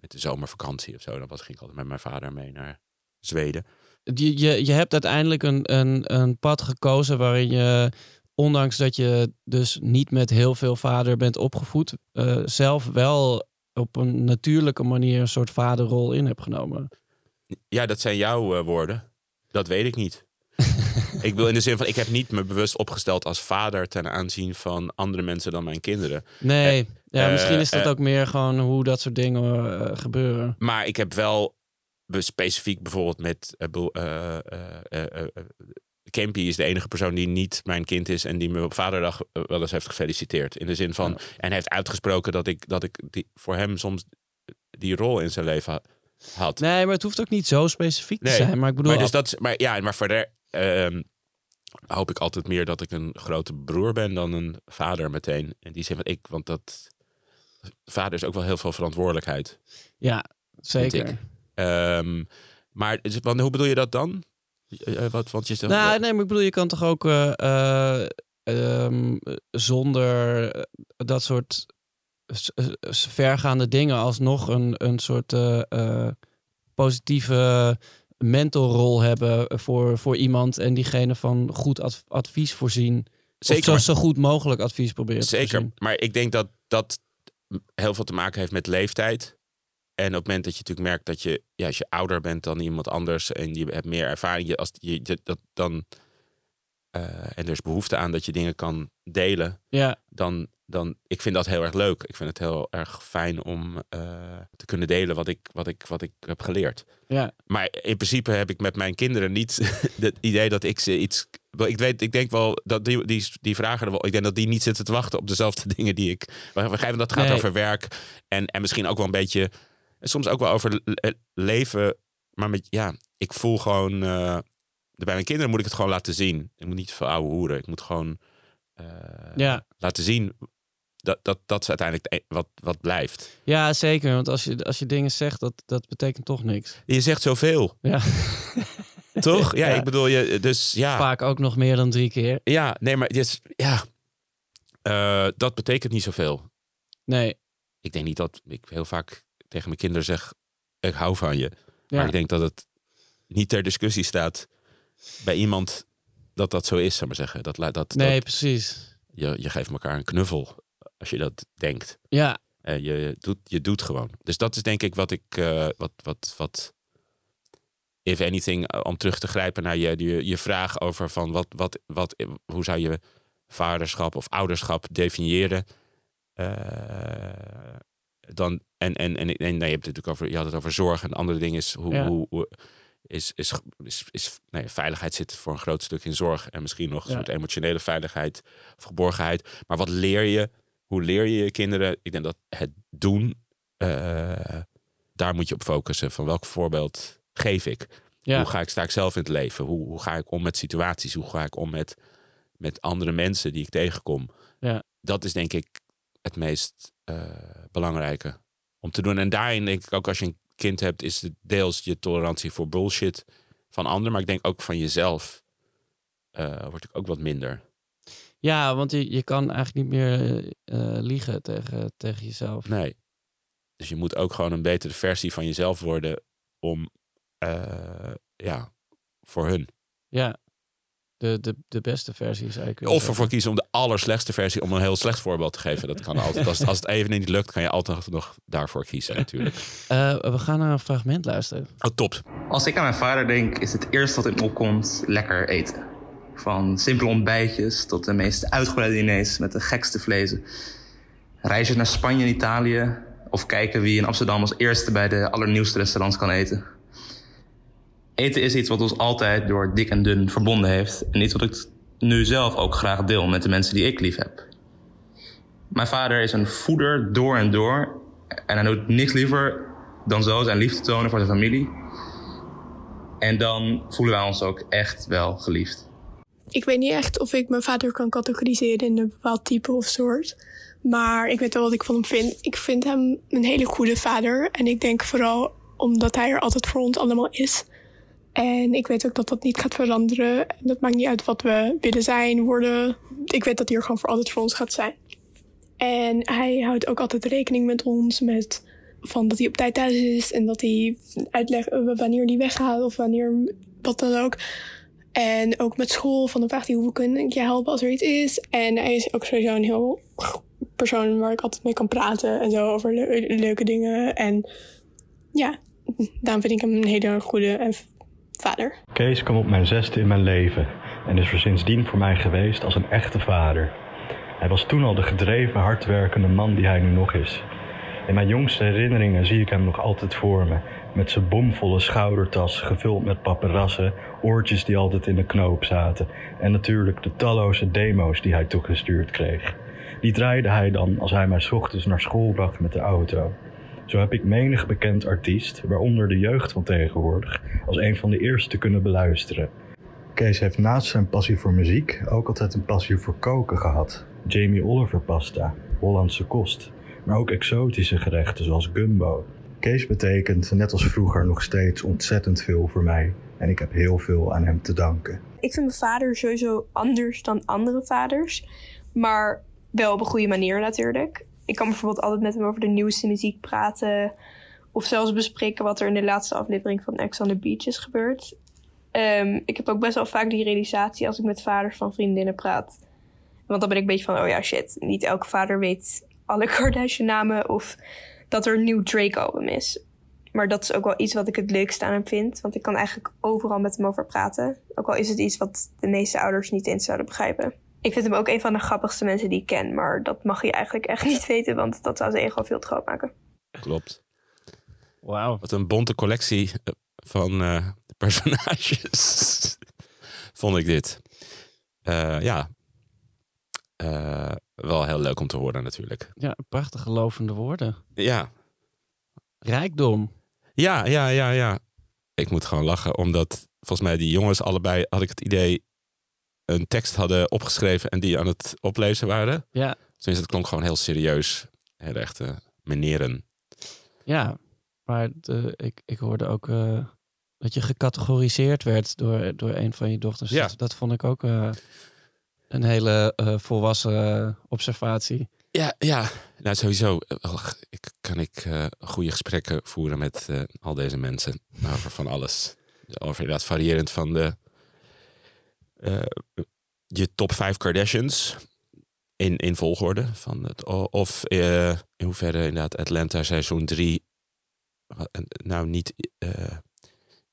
Speaker 3: met de zomervakantie of zo. Dan was, ging ik altijd met mijn vader mee naar Zweden.
Speaker 1: je, je, je hebt uiteindelijk een, een, een pad gekozen waarin je, ondanks dat je dus niet met heel veel vader bent opgevoed, eh, zelf wel op een natuurlijke manier een soort vaderrol in hebt genomen.
Speaker 3: Ja, dat zijn jouw eh, woorden. Dat weet ik niet. ik wil in de zin van, ik heb niet me bewust opgesteld als vader ten aanzien van andere mensen dan mijn kinderen.
Speaker 1: Nee, ja,
Speaker 3: eh,
Speaker 1: misschien is dat
Speaker 3: eh,
Speaker 1: ook meer gewoon hoe dat soort dingen gebeuren.
Speaker 3: Maar ik heb wel specifiek bijvoorbeeld met. Eh, eh, eh, eh, eh, Campy is de enige persoon die niet mijn kind is en die me op vaderdag eh, wel eens heeft gefeliciteerd. In de zin van. En heeft uitgesproken dat ik, dat ik die, voor hem soms die rol in zijn leven ha- had.
Speaker 1: Nee, maar het hoeft ook niet zo specifiek
Speaker 3: Nee,
Speaker 1: te zijn. Maar ik bedoel,
Speaker 3: maar, dus dat, maar ja, maar verder. ehm, hoop ik altijd meer dat ik een grote broer ben dan een vader meteen. En die zin van ik, want dat vader is ook wel heel veel verantwoordelijkheid.
Speaker 1: Ja, zeker.
Speaker 3: Um, maar hoe bedoel je dat dan? Uh, wat, want je
Speaker 1: zegt, nou, nee, maar ik bedoel, je kan toch ook uh, um, zonder dat soort vergaande dingen alsnog een, een soort positieve mentorrol hebben voor, voor iemand en diegene van goed advies voorzien. Zeker. Of zo, zo goed mogelijk advies proberen
Speaker 3: Zeker, maar ik denk dat dat heel veel te maken heeft met leeftijd. En op het moment dat je natuurlijk merkt dat je, ja, als je ouder bent dan iemand anders en je hebt meer ervaring, als je, dat, dan, uh, en er is behoefte aan dat je dingen kan delen,
Speaker 1: ja.
Speaker 3: dan, dan, ik vind dat heel erg leuk. Ik vind het heel erg fijn om uh, te kunnen delen wat ik, wat, ik, wat ik heb geleerd.
Speaker 1: Ja.
Speaker 3: Maar in principe heb ik met mijn kinderen niet het idee dat ik ze iets. Ik, weet, ik denk wel dat die, die, die vragen er wel. Ik denk dat die niet zitten te wachten op dezelfde dingen die ik. We geven dat gaat over werk. En, en misschien ook wel een beetje. Soms ook wel over leven. Maar met, ja, ik voel gewoon. Uh, bij mijn kinderen moet ik het gewoon laten zien. Ik moet niet veel ouwe hoeren. Ik moet gewoon. Uh,
Speaker 1: ja.
Speaker 3: laten zien dat, dat, dat is uiteindelijk e- wat, wat blijft.
Speaker 1: Ja, zeker. Want als je, als je dingen zegt, dat, dat betekent toch niks.
Speaker 3: Je zegt zoveel.
Speaker 1: Ja.
Speaker 3: Toch? Ja, ik bedoel, je, dus ja.
Speaker 1: Vaak ook nog meer dan drie keer.
Speaker 3: Ja, nee, maar dus, ja. Uh, dat betekent niet zoveel.
Speaker 1: Nee.
Speaker 3: Ik denk niet dat ik heel vaak tegen mijn kinderen zeg, ik hou van je. Ja. Maar ik denk dat het niet ter discussie staat bij iemand dat dat zo is, zou maar zeggen. Dat, dat,
Speaker 1: nee,
Speaker 3: dat,
Speaker 1: precies.
Speaker 3: Je, je geeft elkaar een knuffel als je dat denkt.
Speaker 1: Ja.
Speaker 3: Je, doet, je doet gewoon. Dus dat is denk ik wat ik, uh, wat, wat, wat, if anything, eh, om terug te grijpen naar je, je, je vraag over van wat, wat, wat, hoe zou je vaderschap of ouderschap definiëren? Dan, en, en, en, en nee, je, hebt het natuurlijk over, je had het over zorg en andere dingen is hoe, hoe, is, is, is, is nee, veiligheid zit voor een groot stuk in zorg en misschien nog een soort emotionele veiligheid of geborgenheid. Maar wat leer je hoe leer je je kinderen? Ik denk dat het doen, uh, daar moet je op focussen. Van welk voorbeeld geef ik? Hoe ga ik, sta ik zelf in het leven? Hoe, hoe ga ik om met situaties? Hoe ga ik om met, met andere mensen die ik tegenkom?
Speaker 1: Ja.
Speaker 3: Dat is denk ik het meest uh, belangrijke om te doen. En daarin denk ik ook als je een kind hebt, is het deels je tolerantie voor bullshit van anderen. Maar ik denk ook van jezelf uh, word ik ook wat minder.
Speaker 1: Ja, want je, je kan eigenlijk niet meer uh, liegen tegen, tegen jezelf.
Speaker 3: Nee. Dus je moet ook gewoon een betere versie van jezelf worden om, uh, ja, voor hun.
Speaker 1: Ja, de, de, de beste versie is eigenlijk.
Speaker 3: Of ervoor kiezen om de allerslechtste versie, om een heel slecht voorbeeld te geven. Dat kan altijd. Als het, als het even niet lukt, kan je altijd nog daarvoor kiezen, natuurlijk.
Speaker 1: Uh, we gaan naar een fragment luisteren.
Speaker 3: Oh, top.
Speaker 4: Als ik aan mijn vader denk, is het eerste wat in me opkomt lekker eten. Van simpele ontbijtjes tot de meest uitgebreide diners met de gekste vlezen. Reizen naar Spanje en Italië of kijken wie in Amsterdam als eerste bij de allernieuwste restaurants kan eten. Eten is iets wat ons altijd door dik en dun verbonden heeft en iets wat ik nu zelf ook graag deel met de mensen die ik lief heb. Mijn vader is een voeder door en door en hij doet niks liever dan zo zijn liefde tonen voor zijn familie. En dan voelen wij ons ook echt wel geliefd.
Speaker 5: Ik weet niet echt of ik mijn vader kan categoriseren in een bepaald type of soort. Maar ik weet wel wat ik van hem vind. Ik vind hem een hele goede vader. En ik denk vooral omdat hij er altijd voor ons allemaal is. En ik weet ook dat dat niet gaat veranderen. En dat maakt niet uit wat we willen zijn, worden. Ik weet dat hij er gewoon voor altijd voor ons gaat zijn. En hij houdt ook altijd rekening met ons. Met van dat hij op tijd thuis is. En dat hij uitlegt wanneer hij weggaat of wanneer wat dan ook. En ook met school, van de vraagt hij hoe kan ik je helpen als er iets is. En hij is ook sowieso een heel persoon waar ik altijd mee kan praten en zo over leuke dingen. En ja, daarom vind ik hem een hele goede vader.
Speaker 6: Kees kwam op mijn zesde in mijn leven en is er sindsdien voor mij geweest als een echte vader. Hij was toen al de gedreven, hardwerkende man die hij nu nog is. In mijn jongste herinneringen zie ik hem nog altijd voor me met zijn bomvolle schoudertas gevuld met paparassen, oortjes die altijd in de knoop zaten en natuurlijk de talloze demo's die hij toegestuurd kreeg. Die draaide hij dan als hij mij ochtends naar school bracht met de auto. Zo heb ik menig bekend artiest, waaronder de jeugd van tegenwoordig, als een van de eerste kunnen beluisteren. Kees heeft naast zijn passie voor muziek ook altijd een passie voor koken gehad. Jamie Oliver pasta, Hollandse kost, maar ook exotische gerechten zoals gumbo. Kees betekent, net als vroeger, nog steeds ontzettend veel voor mij en ik heb heel veel aan hem te danken.
Speaker 5: Ik vind mijn vader sowieso anders dan andere vaders, maar wel op een goede manier natuurlijk. Ik kan bijvoorbeeld altijd met hem over de nieuwste muziek praten. Of zelfs bespreken wat er in de laatste aflevering van Ex on the Beach is gebeurd. Ehm, ik heb ook best wel vaak die realisatie als ik met vaders van vriendinnen praat. Want dan ben ik een beetje van, oh ja, shit. Niet elke vader weet alle Kardashian-namen of dat er een nieuw Drake-album is. Maar dat is ook wel iets wat ik het leukste aan hem vind. Want ik kan eigenlijk overal met hem over praten. Ook al is het iets wat de meeste ouders niet eens zouden begrijpen. Ik vind hem ook een van de grappigste mensen die ik ken. Maar dat mag je eigenlijk echt niet weten, want dat zou zijn ego veel te groot maken.
Speaker 3: Klopt.
Speaker 1: Wauw.
Speaker 3: Wat een bonte collectie eh, van uh, personages. Vond ik dit. Uh, ja. Uh, wel heel leuk om te horen natuurlijk.
Speaker 1: Ja, prachtige lovende woorden.
Speaker 3: Ja.
Speaker 1: Rijkdom.
Speaker 3: Ja, ja, ja, ja. Ik moet gewoon lachen, omdat volgens mij die jongens allebei, had ik het idee, een tekst hadden opgeschreven en die aan het oplezen waren.
Speaker 1: Ja.
Speaker 3: Dus het klonk gewoon heel serieus. Heel echt uh, meneren.
Speaker 1: Ja, maar de, ik, ik hoorde ook uh, dat je gecategoriseerd werd door, door een van je dochters.
Speaker 3: Ja.
Speaker 1: Dat, dat vond ik ook uh, een hele volwassen observatie.
Speaker 3: Ja, ja. Nou, sowieso ik, kan ik goede gesprekken voeren met al deze mensen over van alles. Over inderdaad variërend van de je top 5 Kardashians in, in volgorde. Van het, of uh, in hoeverre inderdaad Atlanta seizoen 3 nou niet uh,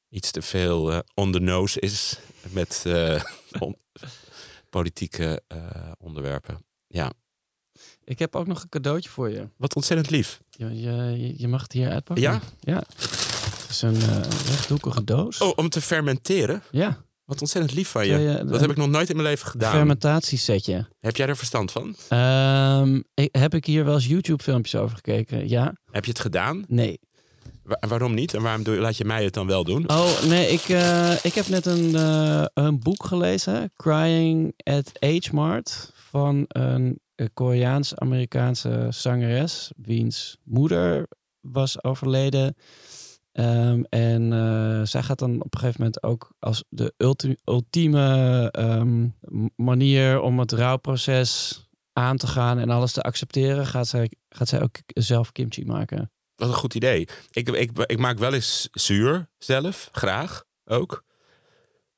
Speaker 3: iets te veel on the nose is met on, politieke onderwerpen. Ja.
Speaker 1: Ik heb ook nog een cadeautje voor je.
Speaker 3: Wat ontzettend lief.
Speaker 1: Je, je, je mag het hier uitpakken.
Speaker 3: Ja?
Speaker 1: Ja. Het is een rechthoekige doos.
Speaker 3: Oh, om te fermenteren?
Speaker 1: Ja.
Speaker 3: Wat ontzettend lief van je. je dat heb ik nog nooit in mijn leven gedaan.
Speaker 1: Fermentatiesetje.
Speaker 3: Heb jij er verstand van?
Speaker 1: Um, ik, heb ik hier wel eens YouTube-filmpjes over gekeken? Ja.
Speaker 3: Heb je het gedaan?
Speaker 1: Nee.
Speaker 3: Wa waarom niet? En waarom doe, laat je mij het dan wel doen?
Speaker 1: Oh, nee. Ik, uh, ik heb net een, uh, een boek gelezen. Crying at Age Mart. Van een Koreaans-Amerikaanse zangeres. Wiens moeder was overleden. Um, en uh, zij gaat dan op een gegeven moment ook als de ulti ultieme um, manier om het rouwproces aan te gaan en alles te accepteren, gaat zij, gaat zij ook zelf kimchi maken.
Speaker 3: Wat een goed idee. Ik, ik, ik maak wel eens zuur zelf, graag ook.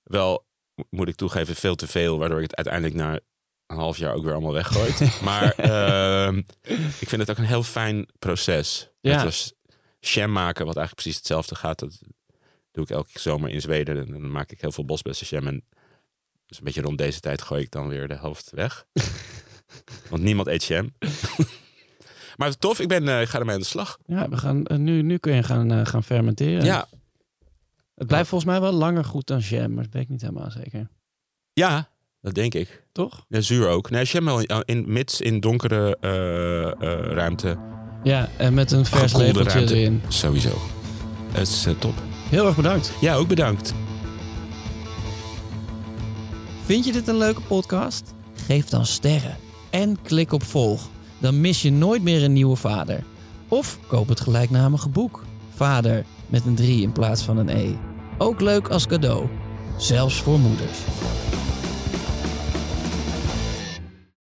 Speaker 3: Wel, moet ik toegeven, veel te veel, waardoor ik het uiteindelijk na een half jaar ook weer allemaal weggooit. maar uh, ik vind het ook een heel fijn proces.
Speaker 1: Ja.
Speaker 3: Was jam maken, wat eigenlijk precies hetzelfde gaat. Dat doe ik elke zomer in Zweden. En dan maak ik heel veel bosbessenjam. En dus een beetje rond deze tijd gooi ik dan weer de helft weg. Want niemand eet jam. maar tof, ik, ben, uh, ik ga ermee aan de slag.
Speaker 1: Ja, we gaan, uh, nu, nu kun je gaan, uh, gaan fermenteren.
Speaker 3: Ja.
Speaker 1: Het blijft volgens mij wel langer goed dan jam, maar dat weet ik niet helemaal zeker.
Speaker 3: Ja, dat denk ik.
Speaker 1: Toch?
Speaker 3: Ja, zuur ook. Nee, jam wel in, mits in donkere ruimte.
Speaker 1: Ja, en met een vers erin.
Speaker 3: Sowieso. Het is uh, top.
Speaker 1: Heel erg bedankt.
Speaker 3: Ja, ook bedankt.
Speaker 1: Vind je dit een leuke podcast? Geef dan sterren en klik op volg. Dan mis je nooit meer een nieuwe vader. Of koop het gelijknamige boek. Vader met een 3 in plaats van een E. Ook leuk als cadeau. Zelfs voor moeders.